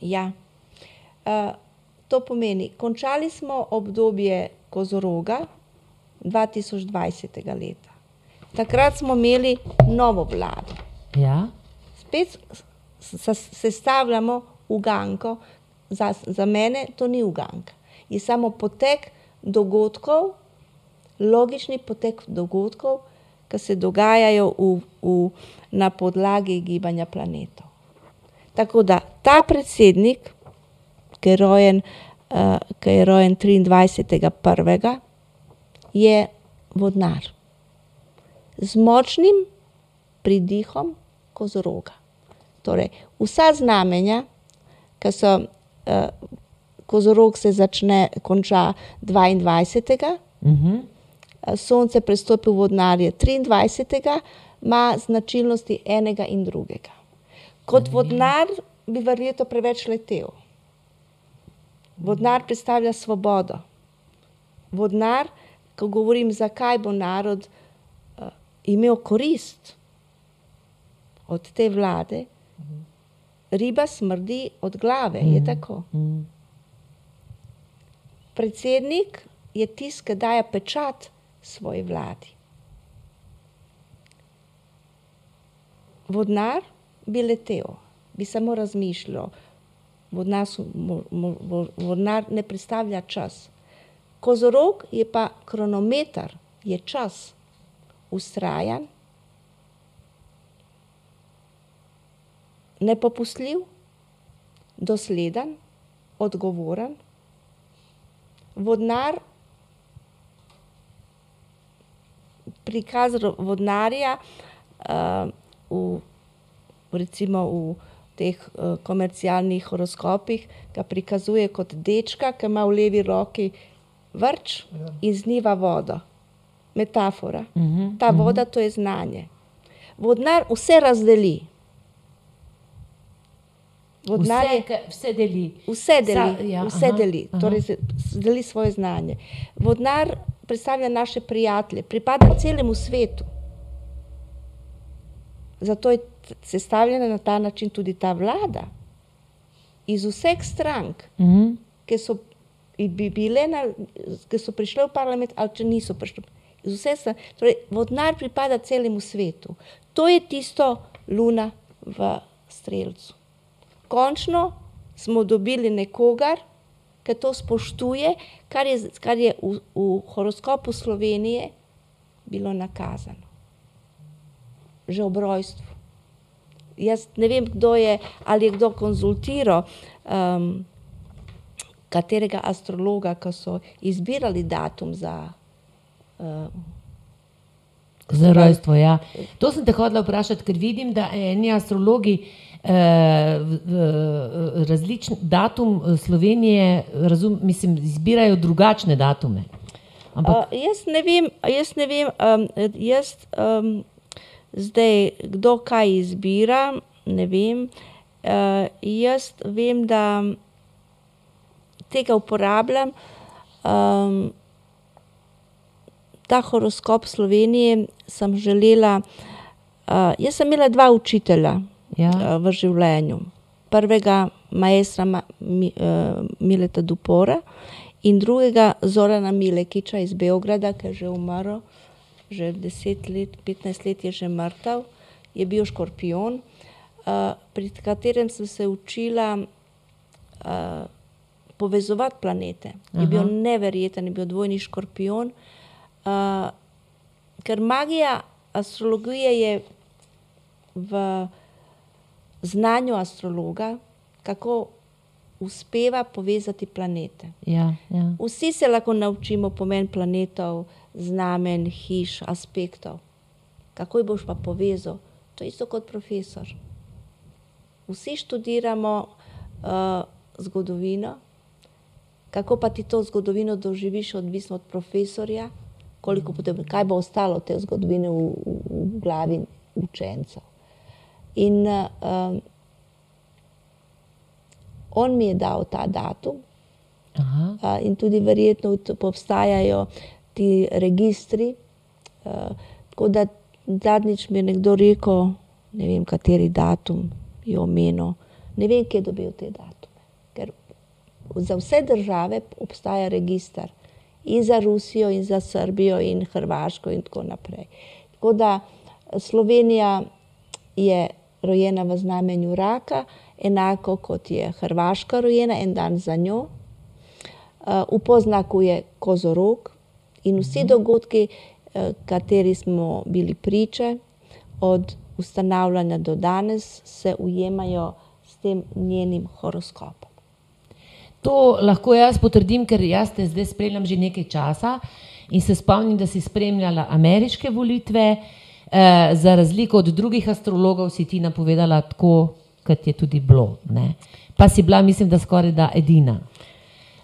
Ja. Uh, to pomeni, končali smo obdobje Kozoroga 2020. leta. Takrat smo imeli novo vlado. Ja? Spet se sestavljamo uganko. Za, za mene to ni uganka. Je samo potek dogodkov, logični potek dogodkov, ki se dogajajo v, v, na podlagi gibanja planetov. Tako da ta predsednik, ki je rojen, uh, ki je rojen 23.1., je vodnar z močnim pridihom kozoroga. Torej, vsa znamenja, ki so, uh, kozorog se začne, konča 22. Uh -huh. Sonce prestopi v vodnarje 23. ima značilnosti enega in drugega. Kot vodnar bi verjetno preveč letel. Vodnar predstavlja svobodo. Vodnar, ko govorim, zakaj bo narod uh, imel korist od te vlade, riba smrdi od glave, je tako. Predsednik je tisti, ki daje pečat svoji vladi. Vodnar bi letel, bi samo razmišljal. Vodnar, vodnar ne predstavlja čas. Kozorog je pa kronometer, je čas, ustrajan, nepopustljiv, dosleden, odgovoren. Vodnar, prikaz vodnarja uh, v, recimo v teh uh, komercialnih horoskopih, ga prikazuje kot dečka, ki ima v levi roki vrč in zniva vodo. Metafora. Uh -huh. Ta voda, to je znanje. Vodnar vse razdeli. Vodnar Vse, je vse deli. Vse deli, Sa- ja, vse aha, deli, aha. torej deli svoje znanje. Vodnar predstavlja naše prijatelje, pripada celemu svetu. Zato je sestavljena na ta način tudi ta vlada. Iz vseh strank, Uh -huh. ki so, bi bile na, ki so prišle v parlament, ali če niso prišle. Iz vseh strank. Torej, vodnar pripada celemu svetu. To je tisto luna v strelcu. Končno smo dobili nekogar, ker to spoštuje, kar je, kar je v, v horoskopu Slovenije bilo nakazano. Že ob rojstvu. Jaz ne vem, kdo je, ali je kdo konzultiral um, katerega astrologa, ko so izbirali datum za uh, Za rojstvo, ja. To sem te hodila vprašati, ker vidim, da eni astrologi v- različni datum eh, Slovenije, razum, mislim, izbirajo drugačne datume. Ampak Uh, jaz ne vem, jaz ne vem, um, jaz um, zdaj, kdo kaj izbira, ne vem. Uh, jaz vem, da tega uporabljam. Um, ta horoskop Slovenije sem želela. Uh, jaz sem imela dva učitelja Ja. uh, v življenju. Prvega maestra Ma, Mi, uh, Mileta Dupora in drugega Zorana Milekiča iz Beograda, ki je že umrl, že 10 let, 15 let je že mrtev, je bil škorpion, uh, pri katerem sem se učila povezovati planete. Je bil Aha. neverjeten, je bil dvojni škorpion. Ker magija astrologije je v znanju astrologa, kako uspeva povezati planete. Ja, ja. Vsi se lahko naučimo pomen planetov, znamen, hiš, aspektov. Kako jih boš pa povezal? To je isto kot profesor. Vsi študiramo uh, zgodovino, kako pa ti to zgodovino doživiš, odvisno od profesorja, koliko potem, kaj bo ostalo te zgodovine v, v, v glavi učencev. In uh, um, on mi je dal ta datum, Aha. A, in tudi verjetno obstajajo ti registri. a, Tako da zadnjič mi je nekdo rekel, ne vem, kateri datum je omenil, ne vem, kje je dobil te datume. Ker za vse države obstaja registr. In za Rusijo, in za Srbijo, in Hrvaško, in tako naprej. Tako da Slovenija je rojena v znamenju raka, enako kot je Hrvaška rojena, en dan za njo. Uh, v poznaku je kozorog in vsi dogodki, uh, kateri smo bili priče, od ustanavljanja do danes, se ujemajo s tem njenim horoskopom. To lahko jaz potrdim, ker jaz te zdaj spremljam že nekaj časa in se spomnim, da si spremljala ameriške volitve. Eh, za razliko od drugih astrologov si ti napovedala tako, kot je tudi bilo. Ne? Pa si bila, mislim, da skoraj da edina.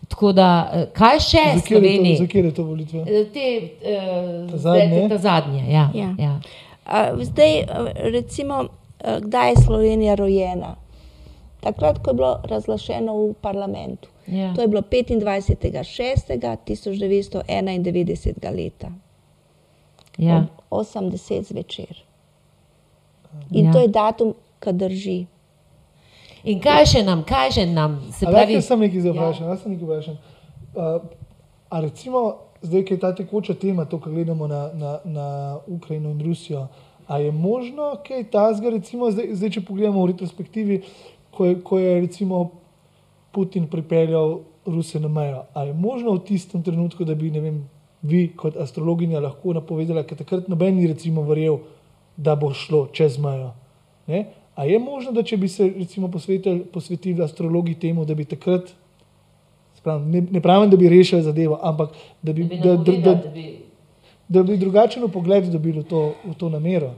Tako da, eh, kaj še to, Sloveniji? za kje je to volitve? Eh, Te, eh, Ta zdaj, zadnje? te, ta zadnje, ja. Ja. ja. Uh, zdaj, uh, recimo, kdaj je Slovenija rojena? Takrat, ko je bilo razglašeno v parlamentu. Ja. To je bilo 25.6.1991 leta. ja. ob 80 zvečer. In Ja. ja. to je datum, ki drži. In kaj še nam, kaj še nam, se A pravi, jaz sem nekaj Ja. zdaj vprašam, jaz sem nekaj vprašam. Uh, a recimo, zdaj, ki je ta tekoča tema, to, kar gledamo na, na, na Ukrajino in Rusijo, a je možno kaj tazga, recimo, zdaj, zdaj če pogledamo v retrospektivi, ko je, ko je recimo Putin pripeljal Ruse na mejo, a je možno v tistem trenutku, da bi, ne vem, vi kot astrologinja lahko napovedala, ker takrat noben ni recimo verjel, da bo šlo čez mejo. Ne? A je možno, da če bi se recimo posvetili, posvetili astrologi temu, da bi takrat, spravim, ne, ne pravim, da bi rešili zadevo, ampak da bi, da, da, da, da bi da bi drugačen pogled dobili v to, v to namero.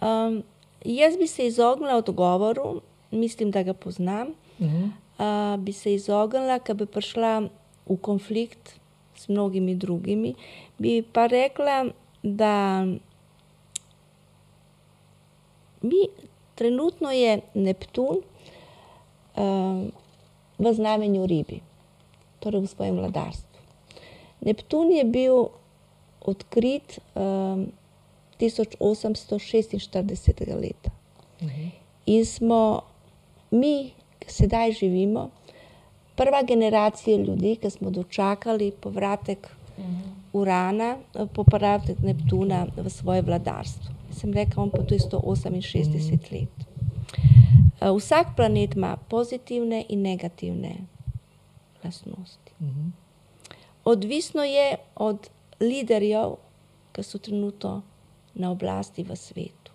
Um, jaz bi se izognila odgovoru, mislim, da ga poznam. Uh -huh. Uh, bi se izognila, ker bi prišla v konflikt s mnogimi drugimi. Bi pa rekla, da mi trenutno je Neptun uh, v znamenju ribi, torej v svojem vladarstvu. Neptun je bil odkrit um, 1846. leta. In smo mi, ki sedaj živimo, prva generacija ljudi, ki smo dočakali povratek Urana, eh, povratek Neptuna v svoje vladarstvo. Sem rekla, on pa tu je 168 let. eh, vsak planet ima pozitivne in negativne lastnosti. Odvisno je od liderjev, ki so trenutno na oblasti v svetu.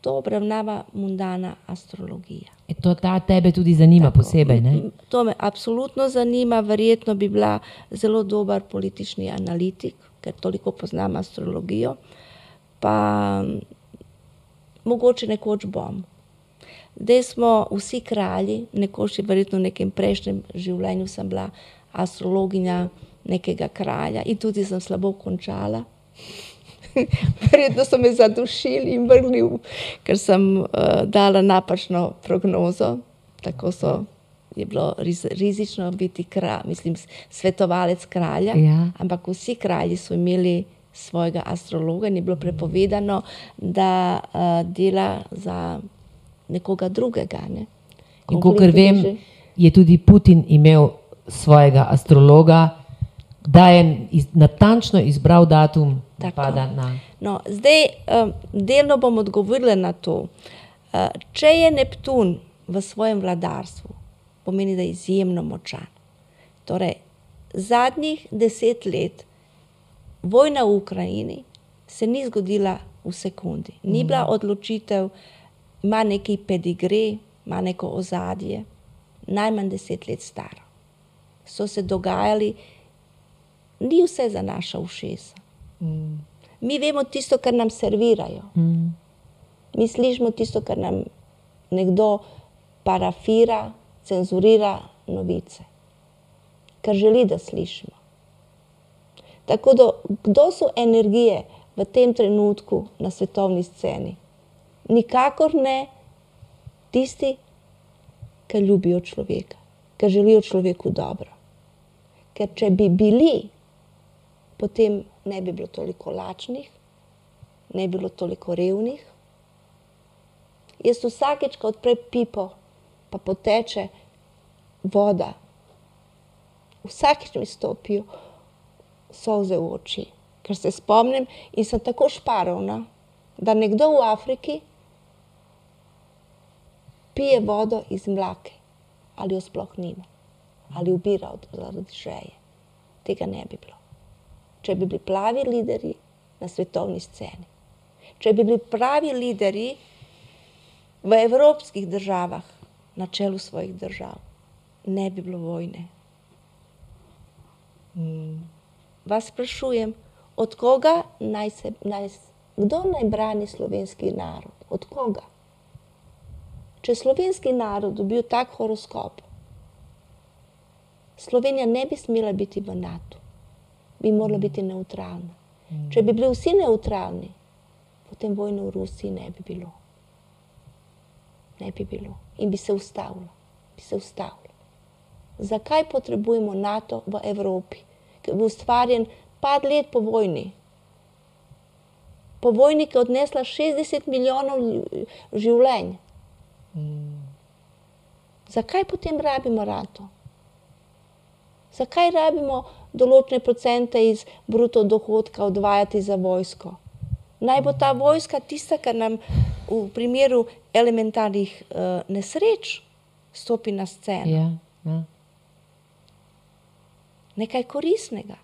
To obravnava mundana astrologija. E to ta tebe tudi zanima Tako. posebej, ne? To me absolutno zanima, verjetno bi bila zelo dober politični analitik, ker toliko poznam astrologijo, pa mogoče nekoč bom. Zdaj smo vsi kralji, nekoč je verjetno v nekem prejšnjem življenju sem bila astrologinja nekega kralja in tudi sem slabo končala. Verjetno so me zadušili in vrgli, ker sem uh, dala napačno prognozo. Tako so, je bilo riz, rizično biti kralj, mislim, svetovalec kralja. Ja. Ampak vsi kralji so imeli svojega astrologa in je bilo prepovedano, da uh, dela za nekoga drugega. Ne? In kolikor Konflikt vem, je tudi Putin imel svojega astrologa, da je iz, natančno izbral datum Tako. napada na. No, zdaj, um, delno bom odgovorila na to. Uh, če je Neptun v svojem vladarstvu, pomeni, da je izjemno močan. Torej, zadnjih deset let vojna v Ukrajini se ni zgodila v sekundi. Ni bila odločitev, ima neki pedigre, ima neko ozadje, najmanj deset let staro. So se dogajali, ni vse za naša ušesa. Mi vemo tisto, kar nam servirajo. Mm. Mi slišimo tisto, kar nam nekdo parafira, cenzurira novice, kar želi, da slišimo. Tako da, kdo so energije v tem trenutku na svetovni sceni? Nikakor ne tisti, ki ljubijo človeka, ki želijo človeku dobro. Ker če bi bili, potem ne bi bilo toliko lačnih, ne bi bilo toliko revnih. Jaz vsakeč, ko odprem pipo, pa poteče voda, vsakeč mi stopijo solze v oči, ker se spomnim in sem tako šparovna, da nekdo v Afriki pije vodo iz mlake ali jo sploh nima, ali ubira od, žeje. Tega ne bi bilo. Če bi bili pravi lideri na svetovni sceni, če bi bili pravi lideri v evropskih državah na čelu svojih držav, ne bi bilo vojne. Vas sprašujem, od koga naj se, naj, kdo naj brani slovenski narod? Od koga? Če slovenski narod dobil tak horoskop, Slovenija ne bi smela biti v NATO, bi morala biti neutralna. Če bi bili vsi neutralni, potem vojne v Rusiji ne bi bilo. Ne bi bilo in bi se ustavilo. Bi se ustavilo. Zakaj potrebujemo NATO v Evropi, ki je bil ustvarjen par let po vojni? Po vojni, ki je odnesla 60 milijonov življenj. Zakaj potem rabimo NATO? Zakaj rabimo določene procente iz bruto dohodka odvajati za vojsko? Naj bo ta vojska tista, kar nam v primeru elementarnih uh, nesreč stopi na sceno. Ja, ja. Nekaj koristnega.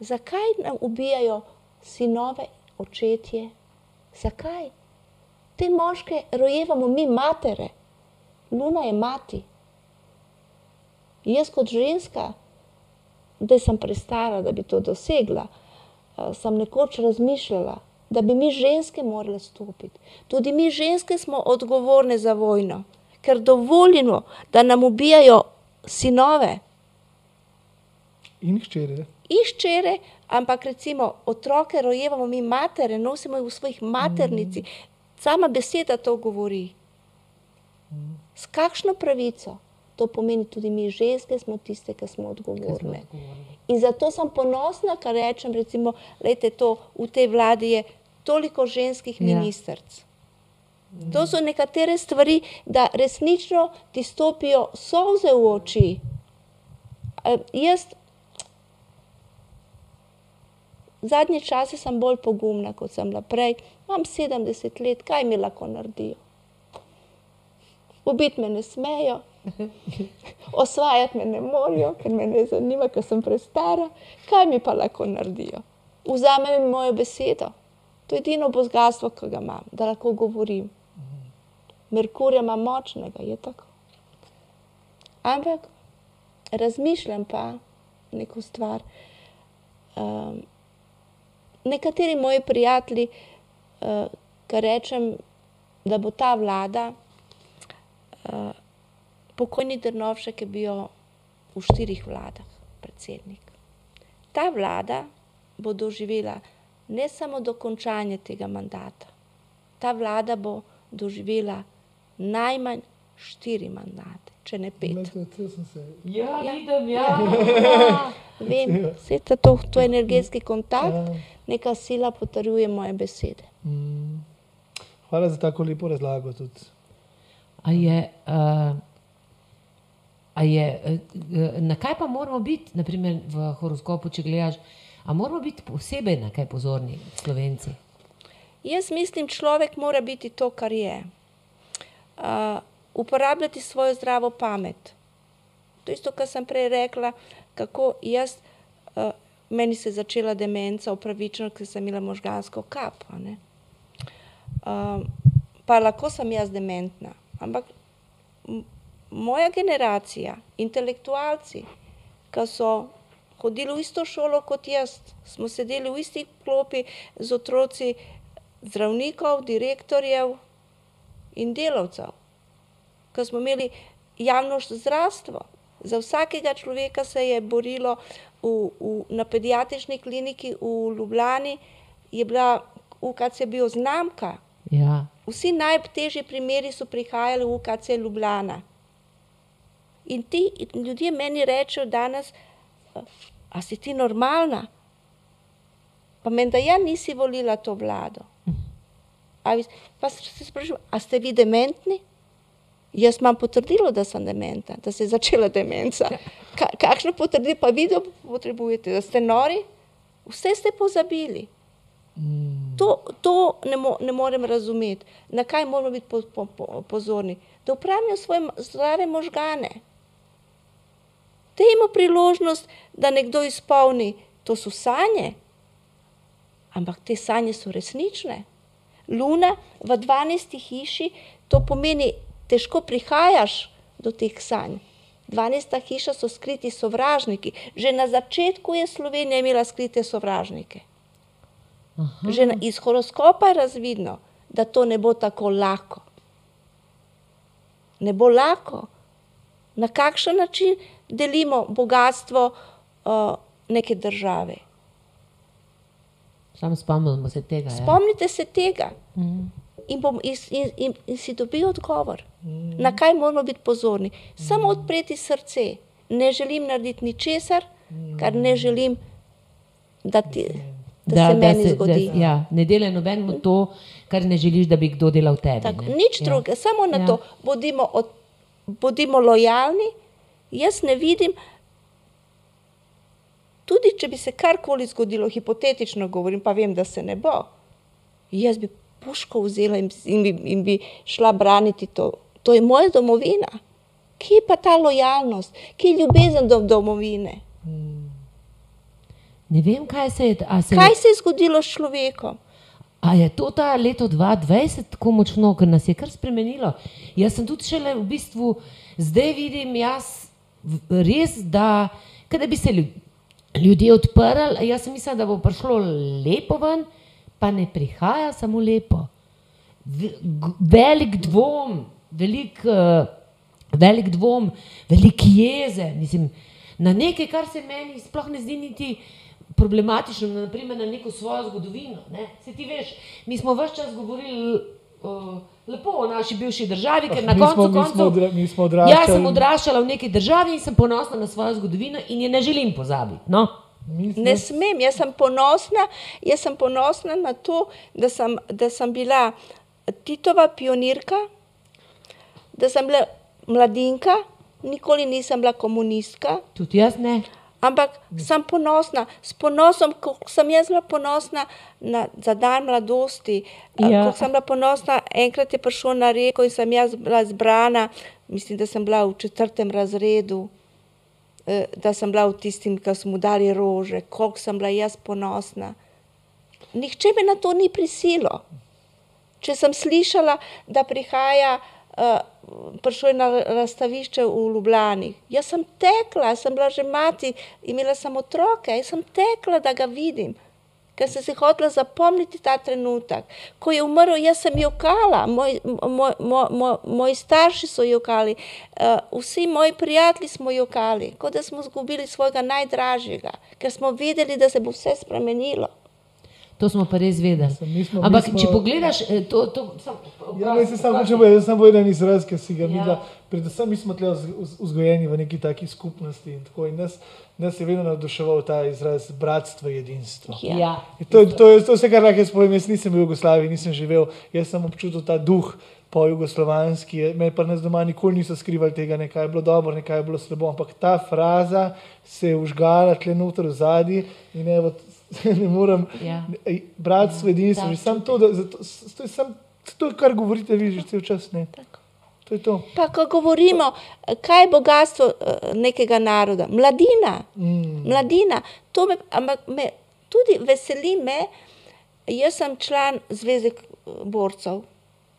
Zakaj nam ubijajo sinove, očetje? Zakaj? Te moške rojevamo mi matere, Luna je mati. Jaz kot ženska, da sem prestara, da bi to dosegla, eh, sem nekoč razmišljala, da bi mi ženske morale stopiti. Tudi mi ženske smo odgovorne za vojno, ker dovolimo, da nam ubijajo sinove In hčere. in ščere, ampak recimo otroke rojevamo mi matere, nosimo jih v svojih maternici. Sama beseda to govori. S kakšno pravico? To pomeni tudi mi ženske smo tiste, ki smo odgovorne. In zato sem ponosna, ker rečem, recimo, lejte, to v tej vladi je toliko ženskih Ja. ministric. To so nekatere stvari, da resnično ti stopijo solze v oči. Eh, jaz zadnje čase sem bolj pogumna, kot sem bila prej. Imam 70 let, kaj mi lahko naredijo? ubiti me ne smejo, osvajati me ne morajo, ker me ne zanima, ker sem prestara. Kaj mi pa lahko naredijo? Vzamejo mi mojo besedo. To je edino bogatstvo, ki ga imam, da lahko govorim. Merkurja ima močnega, je tako. Ampak razmišljam pa neko stvar. Um, nekateri moji prijatelji, uh, ki rečem, da bo ta vlada, uh, pokojni Drnovšek je bil v štirih vladah predsednik. Ta vlada bo doživela ne samo dokončanje tega mandata, ta vlada bo doživela najmanj štiri mandate, če ne pet. Ja, Ja. vidim, ja. Vem, vse to, to, to je energetski kontakt, Ja. neka sila potrjuje moje besede. Mm. Hvala za tako lepo razlago. Tudi. A je, uh, je, uh, na kaj pa moramo biti, naprimer v horoskopu, če gledaš, a moramo biti posebej na kaj pozorni, slovenci? Jaz mislim, človek mora biti to, kar je. Uh, uporabljati svojo zdravo pamet. To je isto, kar sem prej rekla, kako jaz, uh, meni se je začela demenca upravičeno, ker sem imela možgansko kap. Um, pa lahko sem jaz dementna, ampak moja generacija, intelektualci, ki so hodili v isto šolo kot jaz, smo sedeli v isti klopi z otroci zdravnikov, direktorjev in delavcev, ki smo imeli javno zdravstvo. Za vsakega človeka se je borilo v, v, na pediatrični kliniki v Ljubljani, je bila UKC bio znamka. Ja. Vsi najtežji primeri so prihajali v UKC Ljubljana. In ti ljudje meni rečejo danes, a si ti normalna? Pa menda ja nisi volila to vlado. A vi, pa se sprašujem, a ste vi dementni? Jaz imam potrdilo, da sem dementna, da se je začela demenca. Ka, kakšno potrdilo pa vi potrebujete, da ste nori? Vse ste pozabili. Mm. To, to ne, mo, ne morem razumeti. Na kaj moramo biti po, po, po, pozorni? Da upravljajo svoje zdrave možgane. Dajmo priložnost, da nekdo izpolni, to so sanje, ampak te sanje so resnične. Luna v 12. hiši, to pomeni, težko prihajaš do teh sanj. 12. hiša so skriti sovražniki. Že na začetku je Slovenija imela skrite sovražnike. Aha. Že na, iz horoskopa je razvidno, da to ne bo tako lahko. Ne bo lahko. Na kakšen način delimo bogatstvo uh, neke države? Samo spomnimo se tega. ja. Spomnite se tega Mhm. in, bom, in, in, in, si dobi odgovor, na kaj moramo biti pozorni. Samo odpreti srce. Ne želim narediti ničesar, kar ne želim, da, ti, da, se meni zgodi. Da, ja, ne delaj nobenemu to, kar ne želiš, da bi kdo delal tebi. Tako, ne. nič Ja. drugega, samo na Ja. to, bodimo, od, bodimo lojalni. Jaz ne vidim, tudi če bi se karkoli zgodilo, hipotetično govorim, pa vem, da se ne bo. Jaz bi puško vzela in, in, bi, in bi šla braniti to. To je moja domovina. Kje je pa ta lojalnost, kje je ljubezen do domovine? Ne vem, kaj se je. Se, Kaj se je zgodilo s človekom? A je to ta leto 2020 tako močno, ker nas je kar spremenilo? Jaz sem tudi šele v bistvu, zdaj vidim, jaz res, da, da bi se ljud- ljudje odprli. Jaz sem mislila, da bo prišlo lepo ven, pa ne prihaja samo lepo. Velik dvom, velik, uh, velik dvom, velik jeze, mislim, na nekaj, kar se meni sploh ne zdi niti problematično, na, naprimer na neko svojo zgodovino. Ne? Se ti veš, mi smo vse čas govorili uh, lepo o naši bivši državi, ker na Mi koncu smo- mi smo koncev. odra- smo Jaz odraščali- sem odraščala v neki državi in sem ponosna na svojo zgodovino in je ne želim pozabiti. No? Mislim, Ne smem, jaz sem ponosna, jaz sem ponosna na to, da sem, da sem bila Titova pionirka, da sem bila mladinka, nikoli nisem bila komunistka, Tudi jaz ne. Ampak sem ponosna, s ponosom, kako sem jaz bila ponosna na, za dan mladosti, Ja. ja. kako sem bila ponosna, enkrat je prišel na reko in sem jaz bila zbrana, mislim, da sem bila v četrtem razredu, eh, da sem bila v tistim, ki so mu dali rože, koliko sem bila jaz ponosna. Nihče me na to ni prisilo. Če sem slišala, da prihaja, uh, prišel je na razstavišče v Ljubljani, jaz sem tekla, sem bila že mati, imela sem otroke, jaz sem tekla, da ga vidim. Ker sem si hotela zapomniti ta trenutek. Ko je umrl, jaz sem jokala, moj, moj, moj, moj, moji starši so jokali, uh, vsi moji prijatelji smo jokali, kot da smo izgubili svojega najdražjega, ker smo vedeli, da se bo vse spremenilo. To smo pa res vedeli. Mi smo- Ampak, smo- če pogledaš, eh, to, to, sam, Ja, ne, se samo hočem povedati, samo en izraz, ki si ga Ja. videla. Predvsem mi smo tle vzg- vz- vzgojeni v neki taki skupnosti in tako. In nas, nas je vedno navduševal ta izraz bratstvo, jedinstvo. Ja. Ja. In To, je- to je to je vse, kar lahko jaz povem. Jaz nisem bil v Jugoslaviji, nisem živel, jaz sem občutil ta duh po jugoslovanski. Me pa nas doma nikoli niso skrivali tega, nekaj je bilo dobro, nekaj je bilo slabo. Ampak ta fraza se je užgala tle noter v zadnji in evo, ne morem. Ja. Jedinstvo, Ta že samo to, da, zato, to, sam, to, je, kar govorite vi že cel čas. Ne. Tako. To to. Pa ko govorimo, kaj je bogatstvo eh, nekega naroda, mladina, Mm. mladina, to me, ampak me tudi veseli me, jaz sem član Zveze borcev,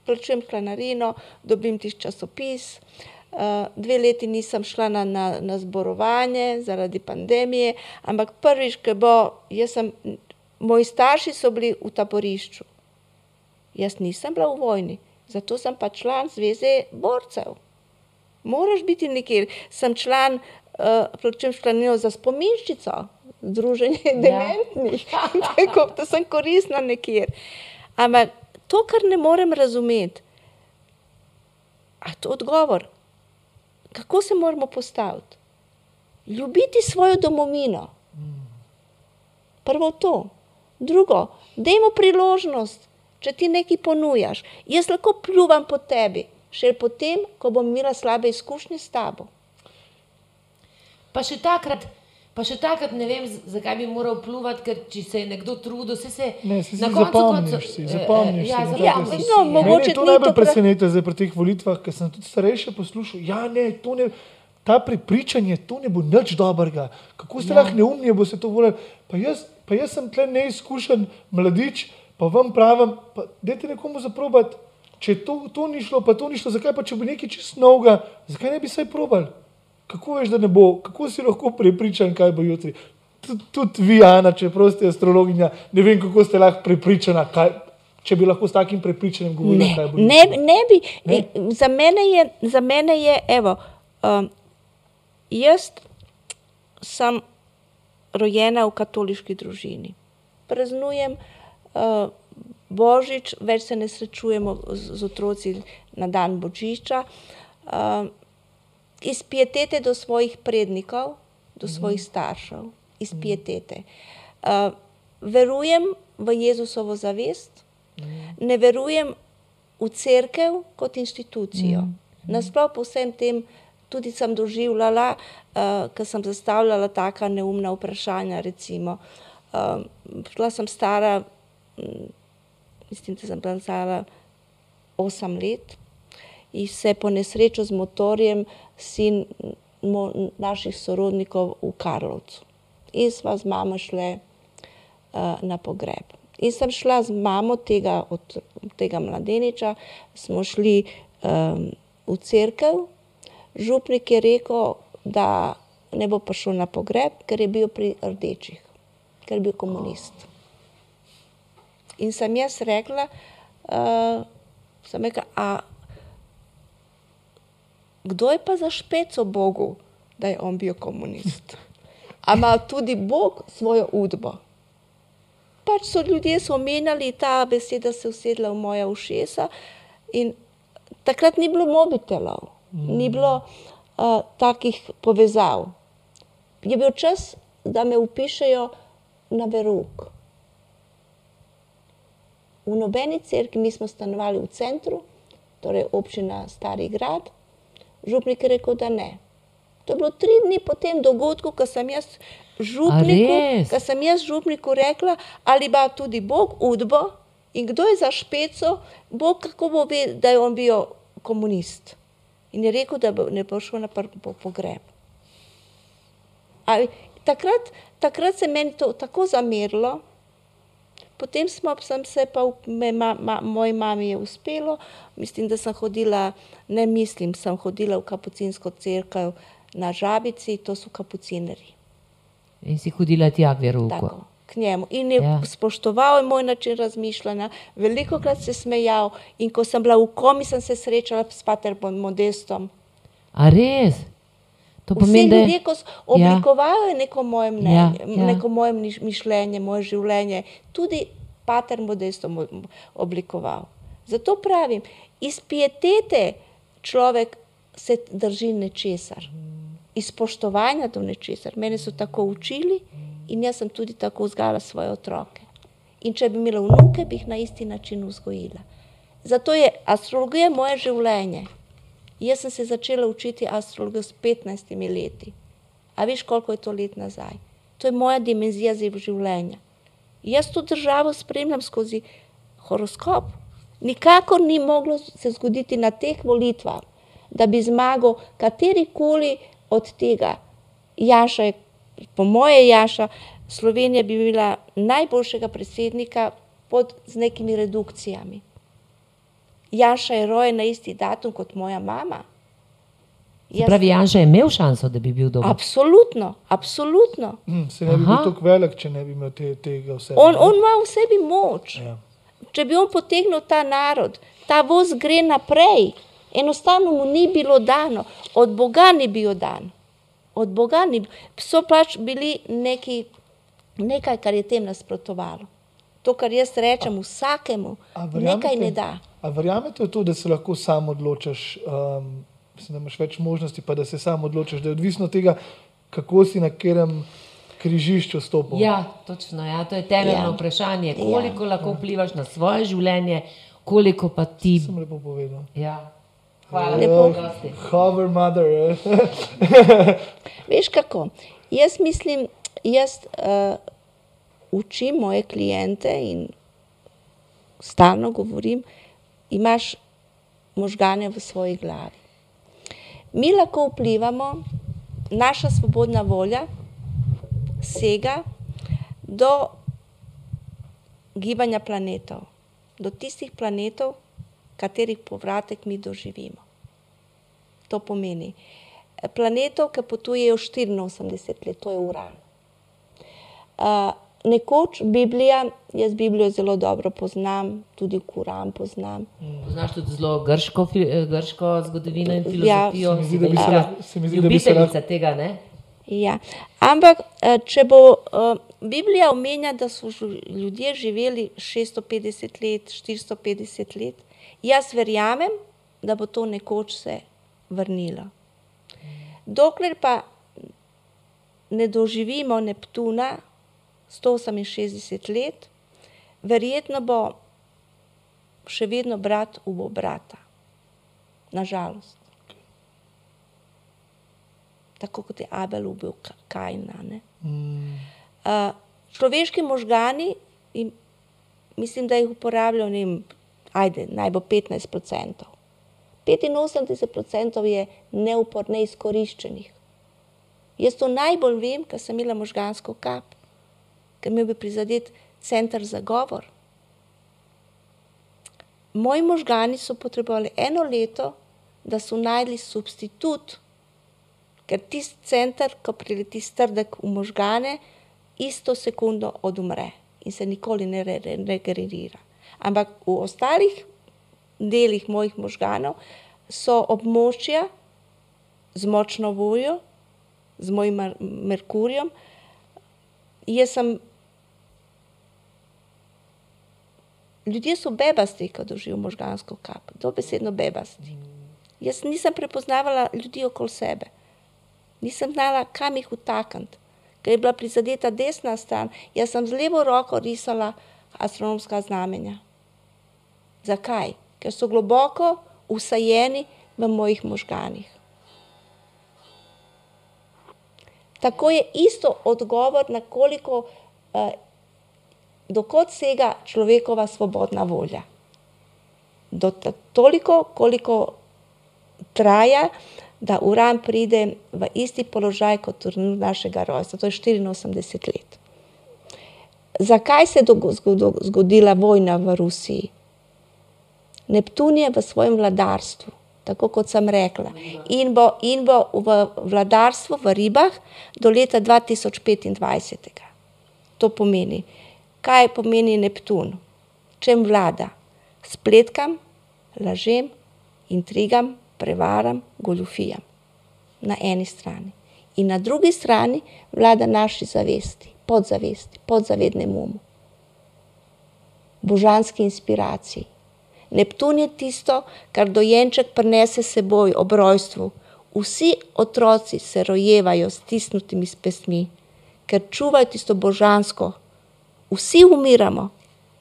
plačujem članarino, dobim tisti časopis. Uh, dve leti nisem šla na, na, na zborovanje zaradi pandemije, ampak prvič, ko bo, jaz sem, moji starši so bili v taborišču. Jaz nisem bila v vojni, zato sem pa član Zveze borcev. Moraš biti nekje. Sem član, uh, plačujem članino za spominščico, Združenje Ja. dementnih, tako da sem koristna nekje. Ampak to, kar ne morem razumeti, a to odgovor, kako se moramo postaviti? Ljubiti svojo domovino. Prvo to. Drugo, dajmo priložnost, če ti nekaj ponujaš. Jaz lahko pljuvam po tebi, še potem, ko bom imela slabe izkušnje s tabo. Pa še takrat, pa še takrat ne vem, zakaj bi moral pluvati, ker če se je nekdo trudil, se se Ne, si na koncu koncev- si, eh, zapomniš Ja, zapomniš take si. no, ja. mogoče je to najbolj pre- preseneča zdaj pri teh volitvah, ker sem tudi starejše poslušal. Ja, ne, to ne, ta prepričanje, to ne bo nič dobrega. Kako ste Ja. ja. lahko neumni, bo se to volili. Pa jaz, pa jaz sem tle neizkušen mladič, pa vam pravim, pa dajte nekomu zaprobati. Če to, to ni šlo, pa to ni šlo, zakaj pa če bo nekaj čist novega, zakaj ne bi saj probal? Kako veš, da ne bo, kako si lahko prepričan, kaj bo jutri? Tud- Tudi vi, Ana, čeprav ste astrologinja, ne vem, kako ste lahko prepričana, kaj, če bi lahko s takim prepričanjem govorili, Ne, kaj bo ne, jutri. ne bi. Ne? Ne? Za, mene je, za mene je, evo, um, jaz sem rojena v katoliški družini. Praznujem uh, Božič, več se ne srečujemo z, z otroci na dan Božiča. Uh, iz pietete do svojih prednikov, do svojih staršev, iz pietete. Uh, verujem v Jezusovo zavest, ne verujem v cerkev kot institucijo. Nasploh po vsem tem tudi sem doživljala, uh, ker sem zastavljala taka neumna vprašanja. Recimo, uh, bila sem stara, mm, mislim, da sem bila stara 8 let se po nesrečo z motorjem sin mo, naših sorodnikov v Karlovcu. In sva z mamo šle uh, na pogreb. In sem šla z mamo tega, od, tega mladeniča, smo šli um, v cerkev. Župnik je rekel, da ne bo prišel na pogreb, ker je bil pri rdečih, ker je bil komunist. In sem jaz rekla, uh, sem rekla, a kdo je pa za špeco Bogu, da je on bil komunist? A ima tudi Bog svojo udbo? Pač so ljudje so omenjali, ta beseda se usedla v moja ušesa in takrat ni bilo mobitelov, ni bilo uh, takih povezav. Je bil čas, da me upišejo na verug. V nobeni cerkvi, mi smo stanovali v centru, torej občina Stari grad, župnik je rekel, da ne. To je bilo tri dni po tem dogodku, ko sem jaz župniku, ko sem jaz župniku rekla, ali ima tudi Bog udbo in kdo je za špeco, Bog kako bo vedel, da je on bil komunist. In je rekel, da ne bo šel na pr- po pogreb. Ali, takrat, takrat se meni to tako zamerilo, potem smo, sem se pa, me, ma, ma, moji mami je uspelo, mislim, da sem hodila, ne mislim, sem hodila v kapucinsko cerkev na Žabici, to so kapucinerji. In si hodila tja k verouku. Tako, k njemu. In je Ja. spoštoval moj način razmišljanja, veliko krat se smejal. In ko sem bila v komi, sem se srečala s Paterom Modestom. A res? To Vsi pomeni, da ljudje, je... ko s- oblikovajo neko moje mnenje, Ja, ja, ja. ja. neko moje miš- mišljenje, moje življenje, tudi Pater mo- mo- oblikoval. Zato pravim, iz pietete človek se drži nečesar, iz spoštovanja do nečesar. Mene so tako učili in jaz sem tudi tako vzgajala svoje otroke. In če bi imela vnuke, bi jih na isti način vzgojila. Zato je astrologija moje življenje. Jaz sem se začela učiti astrologijo s 15 leti. A veš, koliko je to let nazaj? To je moja dimenzija življenja. Jaz to državo spremljam skozi horoskop. Nikakor ni moglo se zgoditi na teh volitvah, da bi zmagal katerikoli od tega. Jaša je, po moje Jaša, Slovenija bi bila najboljšega predsednika pod z nekimi redukcijami. Jaša je rojen na isti datum kot moja mama. Se pravi, Janša je imel šanso, da bi bil dober. Absolutno, absolutno. Hm, se ne bi bil Aha. tako velik, če ne bi imel te, tega vsega. On, on ima v sebi moč. Ja. Če bi on potegnil ta narod, ta voz gre naprej. Enostavno mu ni bilo dano, od Boga ni bil dan. Od Boga ni so pač bili neki, nekaj, kar je tem nasprotovalo. To, kar jaz rečem vsakemu, A nekaj verjamete- ne da. A verjamete v to, da se lahko sam odločiš, um, mislim, da imaš več možnosti, pa da se sam odločiš, da je odvisno od tega, kako si na katerem križišču stopil. Ja, točno. Ja. To je temeljno Ja. vprašanje. Ja. Koliko lahko vplivaš na svoje življenje, koliko pa ti. Sem lepo povedal. Ja. Hvala Lepo. lepo, gosti. Hover mother. eh. Veš kako? Jaz mislim, jaz uh, učim moje klijente in stalno govorim, imaš možgane v svoji glavi. Mi lahko vplivamo, naša svobodna volja sega do gibanja planetov, do tistih planetov, katerih povratek mi doživimo. To pomeni planetov, ki potujejo 84 let, to je Uran. Uh, nekoč Biblija, jaz Biblijo zelo dobro poznam, tudi Kuran poznam. Poznaš tudi zelo grško, eh, grško zgodovino in Ja. filozofijo. Se mi zdi, da bi se lahko- se mi zdi, da bi se ljubiteljica tega, ne? Ja. Ampak, eh, če bo eh, Biblija omenja, da so ljudje živeli 650 let, 450 let, jaz verjamem, da bo to nekoč se vrnilo. Dokler pa ne doživimo Neptuna 168 let, verjetno bo še vedno brat ubo brata. Nažalost. Tako kot je Abel ubil Ka- Kaina. Ne? Mm, Uh, človeški možgani, in mislim, da jih uporabljajo, ne vem, ajde, naj bo 15 odstotkov. 85 odstotkov je neupor, neizkoriščenih. Jaz to najbolj vem, ker sem imela možgansko kap, ker mi je bil prizadet center za govor. Moji možgani so potrebovali eno leto, da so najdli substitut, ker tisti center, ko prileti strdek v možgane, isto sekundo odumre in se nikoli ne re- re- regenerira. Ampak v ostalih delih mojih možganov so območja z močno voljo, z mojim Mer- Merkurjem. Jaz sem Ljudje so bebasti, ko doživijo možgansko kap, dobesedno bebasti. Jaz nisem prepoznavala ljudi okoli sebe, nisem znala, kam jih utakniti. Ker je bila prizadeta desna stran, jaz sem z levo roko risala astronomska znamenja. Zakaj? Ker so globoko usajeni v mojih možganih. Tako je isto odgovor na koliko, uh, dokot sega človekova svobodna volja. Do toliko, koliko traja, da uran pride v isti položaj kot trenutno našega rojstva, to je 84 let. Zakaj se je zgodila vojna v Rusiji? Neptun je v svojem vladarstvu, tako kot sem rekla, in bo, in bo v vladarstvu v ribah do leta 2025. To pomeni, kaj pomeni Neptun, čem vlada? Spletkam, lažem, intrigam, prevaram, goljufijam. Na eni strani. In na drugi strani vlada naši zavesti, podzavesti, podzavednemu umu, božanski inspiraciji. Neptun je tisto, kar dojenček prinese seboj ob rojstvu. Vsi otroci se rojevajo s stisnutimi pestmi, ker čuvajo tisto božansko. Vsi umiramo,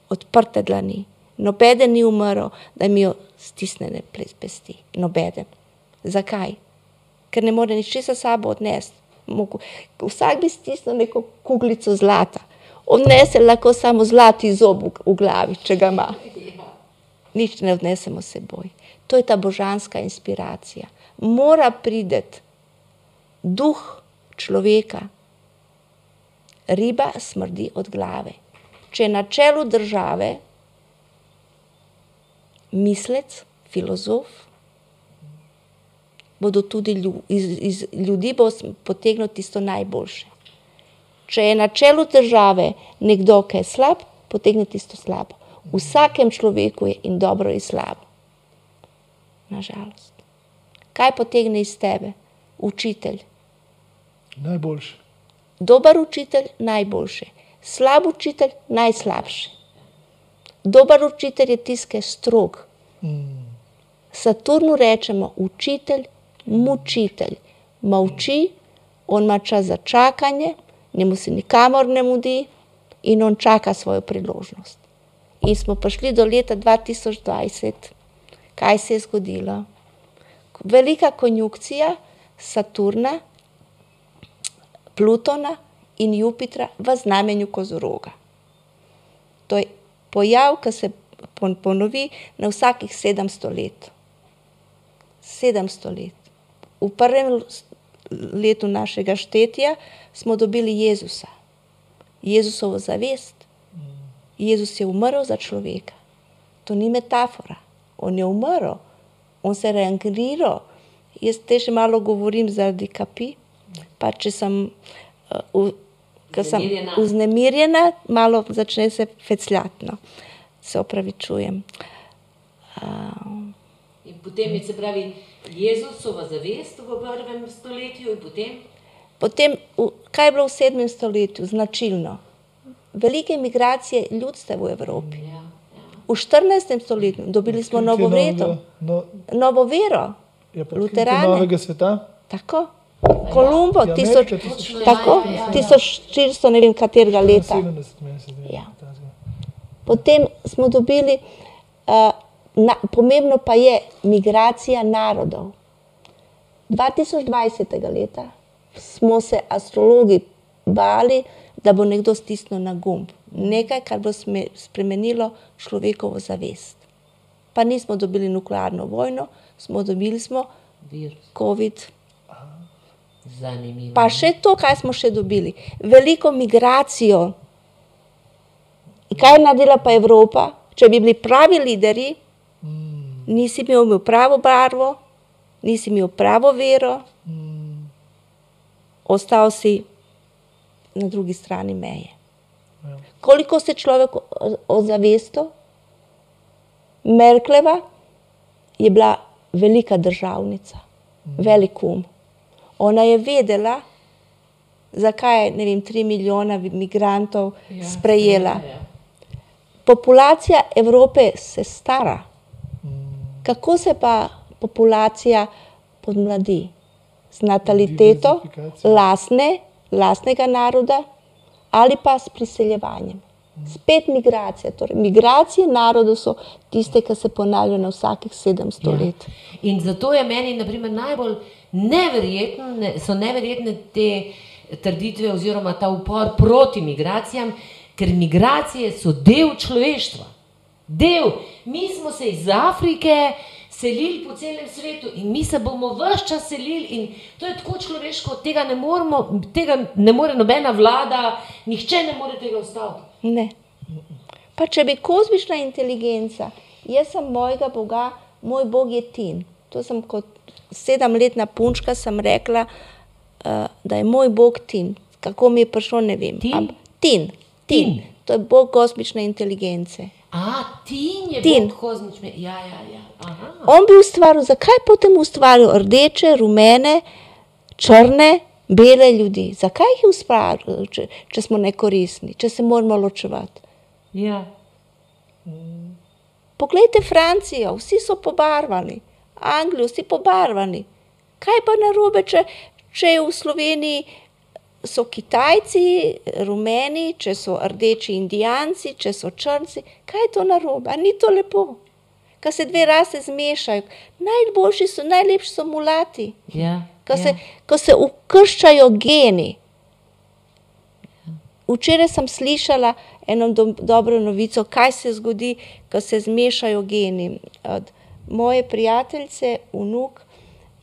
odprte dlani. Nobeden ni umrl, da imajo stisnjene pesti. Nobeden. Zakaj? Ker ne more ničesar sabo odnesti. Vsak bi stisnil neko kuglico zlata. Odnese lahko samo zlati zob v glavi, če ga ima. Nič ne odnesemo s seboj. To je ta božanska inspiracija. Mora priti duh človeka. Riba smrdi od glave. Če je na čelu države mislec, filozof, bodo tudi iz, iz ljudi bo potegnil tisto najboljše. Če je na čelu države nekdo, ki je slab, potegne tisto slabo. V vsakem človeku je in dobro in slabo. Nažalost. Kaj potegne iz tebe? Učitelj. Najboljši. Dober učitelj, najboljši. Slab učitelj, najslabši. Dober učitelj je tisti, ki je strog. Saturnu rečemo učitelj, mučitelj. Molči, on ima čas za čakanje, njemu se nikamor ne mudi in on čaka svojo priložnost. In smo prišli do leta 2020. Kaj se je zgodilo? Velika konjunkcija Saturna, Plutona in Jupitra v znamenju kozoroga. To je pojav, ki se ponovi na vsakih 700 let. 700 let. V prvem letu našega štetja smo dobili Jezusa, Jezusovo zavest. Jezus je umrl za človeka. To ni metafora. On je umrl, on se je reangriral. Jaz te še malo govorim zaradi kapi, pa če sem, uh, sem uznemirjena, malo začne se fecljati. No. Se opravičujem. Uh, in potem je se pravi Jezusova zavest v prvem stoletju in potem? Potem, kaj je bilo v sedmem stoletju značilno? velike migracije ljudstva v Evropi. Ja, ja. V 14. stoletju dobili smo novo vero, no, novo vero, luterane. Novega sveta. Tako. Kolumbo, ja, tisoč, tako, ja, 1400, ne vem katerega leta. Ja. Potem smo dobili, uh, na, pomembno pa je migracija narodov. 2020. leta smo se astrologi bali, da bo nekdo stisnil na gumb. Nekaj, kar bo spremenilo človekovo zavest. Pa nismo dobili nuklearno vojno, smo dobili smo COVID. Zanimivo. Pa še to, kaj smo še dobili. Veliko migracijo. In kaj je naredila pa Evropa? Če bi bili pravi lideri, mm. nisi imel pravo barvo, nisi imel pravo vero, mm. ostal si na drugi strani meje. Ja. Koliko se človek ozavesti? Merkleva je bila velika državnica, mhm. velik um. Ona je vedela, zakaj je vem, tri milijona imigrantov ja, sprejela. Ja. Populacija Evrope se stara. Mhm. Kako se pa populacija podmladi? Z nataliteto, lasne, lastnega naroda ali pa s priseljevanjem. Spet migracija. Torej, migracije narodov so tiste, ki se ponavljajo na vsakih 700 ja. let. In zato je meni naprimer, najbolj neverjetne, so neverjetne te trditve oziroma ta upor proti migracijam, ker migracije so del človeštva. Del. Mi smo se iz Afrike selili po celem svetu in mi se bomo vse čas selili in to je tako človeško, tega ne moremo, tega ne more nobena vlada, nihče ne more tega ustaviti. Ne. Pa če bi kozmična inteligenca, jaz sem mojega Boga, moj Bog je tin. To sem kot sedemletna punčka sem rekla, uh, da je moj Bog tin. Kako mi je prišlo, ne vem. Tin? Ampak tin, tin. Tin. To je Bog kozmične inteligence. A, tin je Tin. Bog kozmične. Ja, ja, ja. Aha. On bi ustvaril, zakaj potem ustvaril rdeče, rumene, črne, bele ljudi? Zakaj jih je ustvaril, če, če smo nekoristni, če se moramo ločevati? Ja. Poglejte Francijo, vsi so pobarvani, Anglijo, vsi pobarvani. Kaj pa narobe, če, če je v Sloveniji so Kitajci, rumeni, če so rdeči Indijanci, če so črnci, kaj je to narobe? A ni to lepo? Ko se dve rase zmešajo, najboljši so, najlepši so mulati, Ja. ko, ja. se, ko se ukrščajo geni. Včeraj sem slišala eno do, dobro novico, kaj se zgodi, ko se zmešajo geni. Od moje prijateljice, vnuk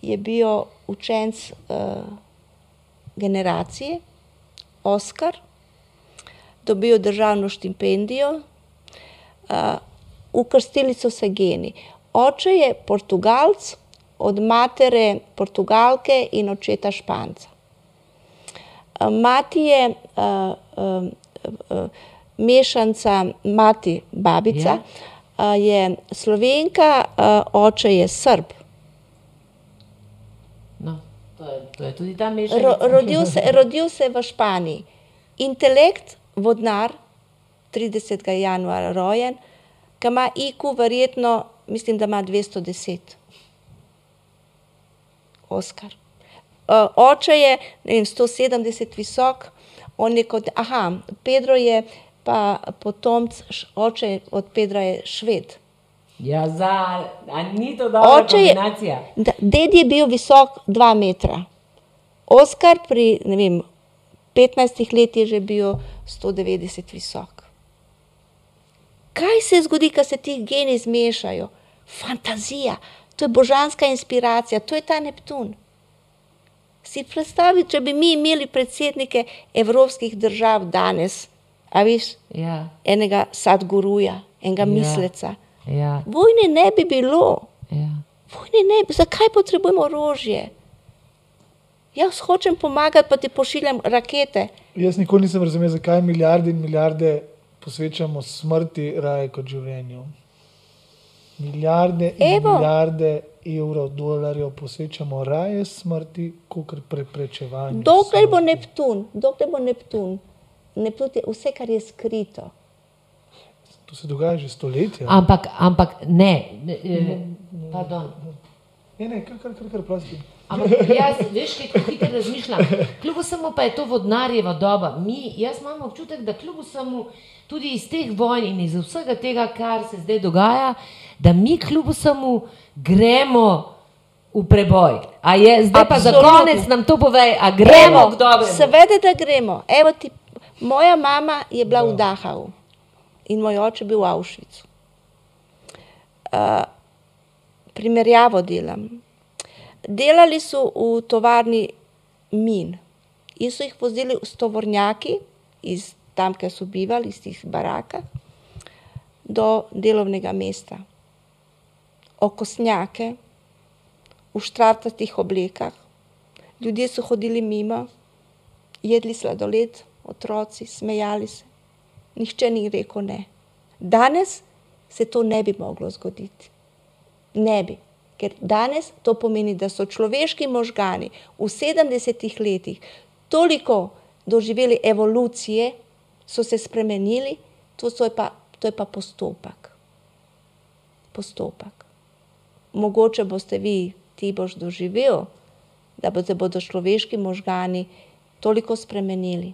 je bil učenc uh, generacije, Oskar, dobil državno štipendijo, uh, ukrstili so se geni. Oče je Portugalc, od matere Portugalke in očeta Španca. Uh, Mati je uh, uh, uh, mešanca, mati, babica, uh, je slovenka, oče je srb. No, to je, to je tudi ta Ro, mešanica. rodil, se, rodil se je v Španiji. Intelekt, vodnar, 30. januarja rojen, ki ima IQ verjetno, mislim, da ima 210. Oskar. Oče je ne vem, 170 visok, on je kot, aha, Pedro je pa potomc, oče od Pedra je šved. Ja, za, a ni to dobra Oče je, kombinacija? da, ded je bil visok 2 metra. Oskar pri ne vem, 15 letih je že bil 190 visok. Kaj se zgodi, ko se ti geni zmešajo? Fantazija, to je božanska inspiracija, to je ta Neptun. Si predstavljaj, če bi mi imeli predsednike evropskih držav danes, a viš, Ja, enega sadguruja, enega Ja. misleca. ja, Vojne ne bi bilo. ja. Vojne ne, bi- zakaj potrebujemo orožje? Jaz hočem pomagati, pa ti pošiljam rakete. Jaz nikoli nisem razumel, zakaj milijarde in milijarde posvečamo smrti raje kot življenju. Milijarde in Evo. milijarde evrov, dolarjev posvečamo raje smrti, kot preprečevanju. Dokler bo smrti. Neptun, dokler bo Neptun, Neptun je vse, kar je skrito. To se dogaja že stoletja. Ampak, ampak ne, ne, eh, pardon. Ne, ne, kar, kar, kar, kar prosti. Ampak jaz, veš, kaj tako hitro razmišljam. Kljub vsemu pa je to vodnarjeva doba. Mi, jaz imam občutek, da kljub vsemu, tudi iz teh vojn in iz vsega tega, kar se zdaj dogaja, da mi kljub vsemu gremo v preboj. A je zdaj pa za Absolutno. konec nam to povej, a gremo k dobremu. seveda, da gremo. Evo ti, moja mama je bila v Dachau in moj oče bil v Auschwitzu. Uh, primerjavo delam. Delali so v tovarni min in so jih vozili s tovornjaki iz tam, kjer so bivali, iz tih barakah, do delovnega mesta. Okosnjake, v štratastih oblekah. Ljudje so hodili mimo, jedli sladoled, otroci, smejali se. Nihče ni rekel ne. Danes se to ne bi moglo zgoditi. Ne bi. Ker danes to pomeni, da so človeški možgani v 70-ih letih toliko doživeli evolucije, so se spremenili, to, so pa, to je pa postopek. Postopek. Mogoče boste vi, ti boš doživel, da se bodo človeški možgani toliko spremenili.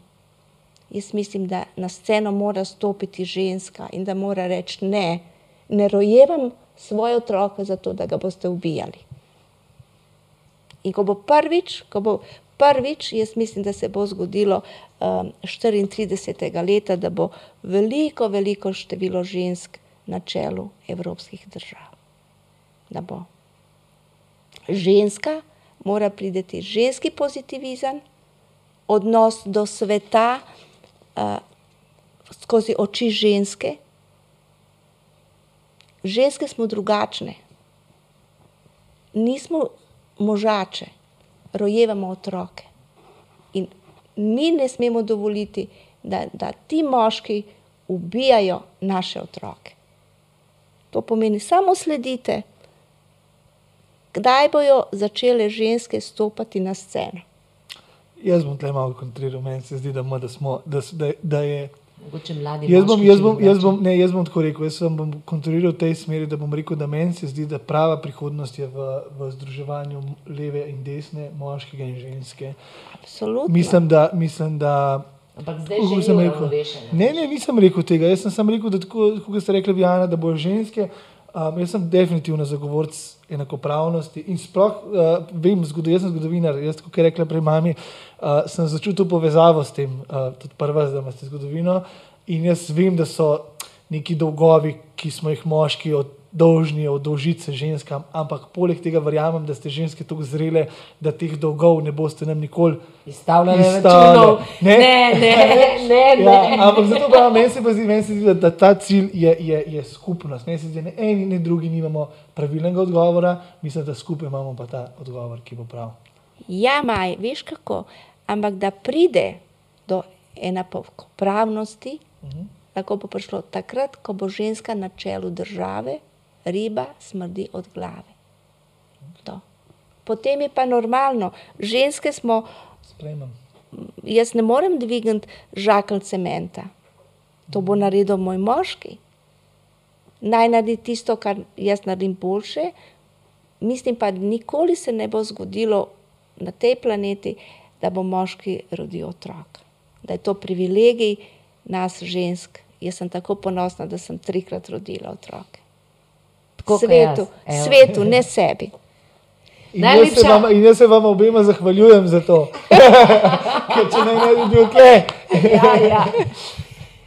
Jaz mislim, da na sceno mora stopiti ženska in da mora reči ne, ne rojevam svoje otroke zato, da ga boste ubijali. In ko bo prvič, ko bo prvič, jaz mislim, da se bo zgodilo um, 34. leta, da bo veliko, veliko število žensk na čelu evropskih držav. Da bo. Ženska mora priti ženski pozitivizem, odnos do sveta skozi oči ženske. Ženske smo drugačne, nismo možače, rojevamo otroke. In mi ne smemo dovoliti, da, da ti moški ubijajo naše otroke. To pomeni, samo sledite, kdaj bojo začele ženske stopati na sceno. Jaz bom tle malo kontriral, meni se zdi, da, ima, da, smo, da, da, da je. Mogoče mladi Jaz bom, jaz, bom, jaz, bom, ne, jaz bom tako rekel, jaz sem bom kontriral v tej smeri, da bom rekel, da meni se zdi, da prava prihodnost je v, v združevanju leve in desne, moškega in ženske. Absolutno. Mislim, da. Mislim, da Ampak zdaj že sem je rekel? uravnovešeno. Ne, ne, nisem rekel tega. Jaz sem samo rekel, da tako, kot ste rekli, Vijana, da bojo ženske. Um, jaz sem definitivno zagovorc enakopravnosti in sploh uh, vem, zgodov, jaz sem zgodovinar. Jaz, kot je rekla prej mami, uh, sem začutil povezavo s tem, uh, tudi prva, da imate zgodovino. In jaz vem, da so neki dolgovi, ki smo jih moški od, dolžni oddolžiti se ženskam, ampak poleg tega verjamem, da ste ženske tako zrele, da teh dolgov ne boste nam nikoli Izstavljanje Izstavlja. računov. Ne. Ne, ne, ne. ne. Ja, ampak zato pravim, meni se pa zdi, meni se zdi da, da ta cilj je, je, je skupnost. Meni se zdi, da ne eni, ne drugi nimamo pravilnega odgovora, mislim, da skupaj imamo pa ta odgovor, ki bo prav. Ja, maj, veš kako. Ampak da pride do enakopravnosti, uh -huh. lahko bo prišlo takrat, ko bo ženska na čelu države, riba smrdi od glave. To. Potem je pa normalno, ženske smo, Sprejmem. jaz ne morem dvigniti žakelj cementa, to bo naredil moj moški. Naj naredi tisto, kar jaz naredim boljše, mislim pa, da nikoli se ne bo zgodilo na tej planeti, da bo moški rodil otroka. Da je to privilegij nas, žensk. Jaz sem tako ponosna, da sem trikrat rodila otroke. Tako svetu, jaz, evo. svetu, ne sebi. In jaz, se Najlepša- vam, in jaz se vam obema zahvaljujem za to. Ker če naj ne bi bil tle. Ja, ja.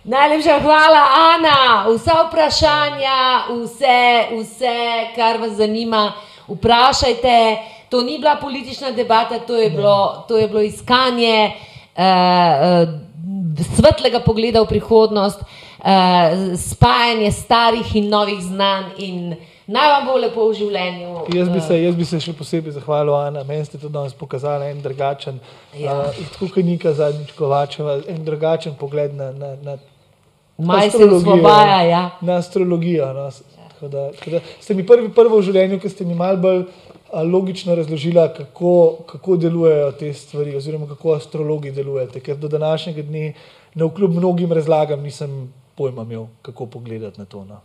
Najlepša hvala, Ana. Vsa vprašanja, vse, vse, kar vas zanima, vprašajte. To ni bila politična debata, to je bilo, to je bilo iskanje uh, uh, svetlega pogleda v prihodnost, uh, spajanje starih in novih znanj. In naj vam bo lepo v življenju. Jaz bi, se, jaz bi se še posebej zahvalil, Ana. Meni ste tudi danes pokazali en drugačen, Ja. ja. uh, tako kot Nika zadnjič Kovačeva, en drugačen pogled na, na, na Maj se osvobaja. Ja. Na astrologijo. No. Tako Da, tako da ste mi prvi, prvo v življenju, ki ste mi malo bolj logično razložili, kako, kako delujejo te stvari, oziroma kako astrologi delujete. Ker do današnjega dne, na vkljub mnogim razlagam, nisem pojma imel, kako pogledati na to. No.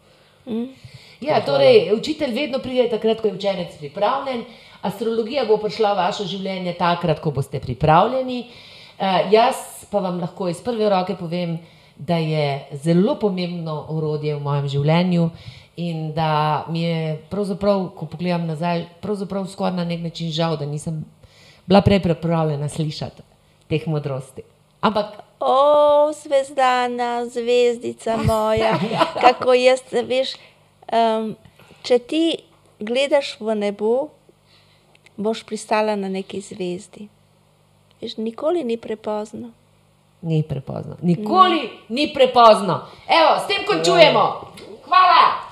Ja, torej, učitelj vedno pride takrat, ko je učenec pripravljen. Astrologija bo prišla v vaše življenje takrat, ko boste pripravljeni. Uh, jaz pa vam lahko iz prve roke povem, da je zelo pomembno orodje v mojem življenju in da mi je, pravzaprav, ko pogledam nazaj, pravzaprav skoraj na nek način žal, da nisem bila prej pripravljena slišati teh modrosti. Ampak O, zvezdana, zvezdica moja, kako jaz, veš, če ti gledaš v nebo, boš pristala na neki zvezdi. Veš, nikoli ni prepozno. ni prepozno. Nikoli ni prepozno. Evo, s tem končujemo. Hvala.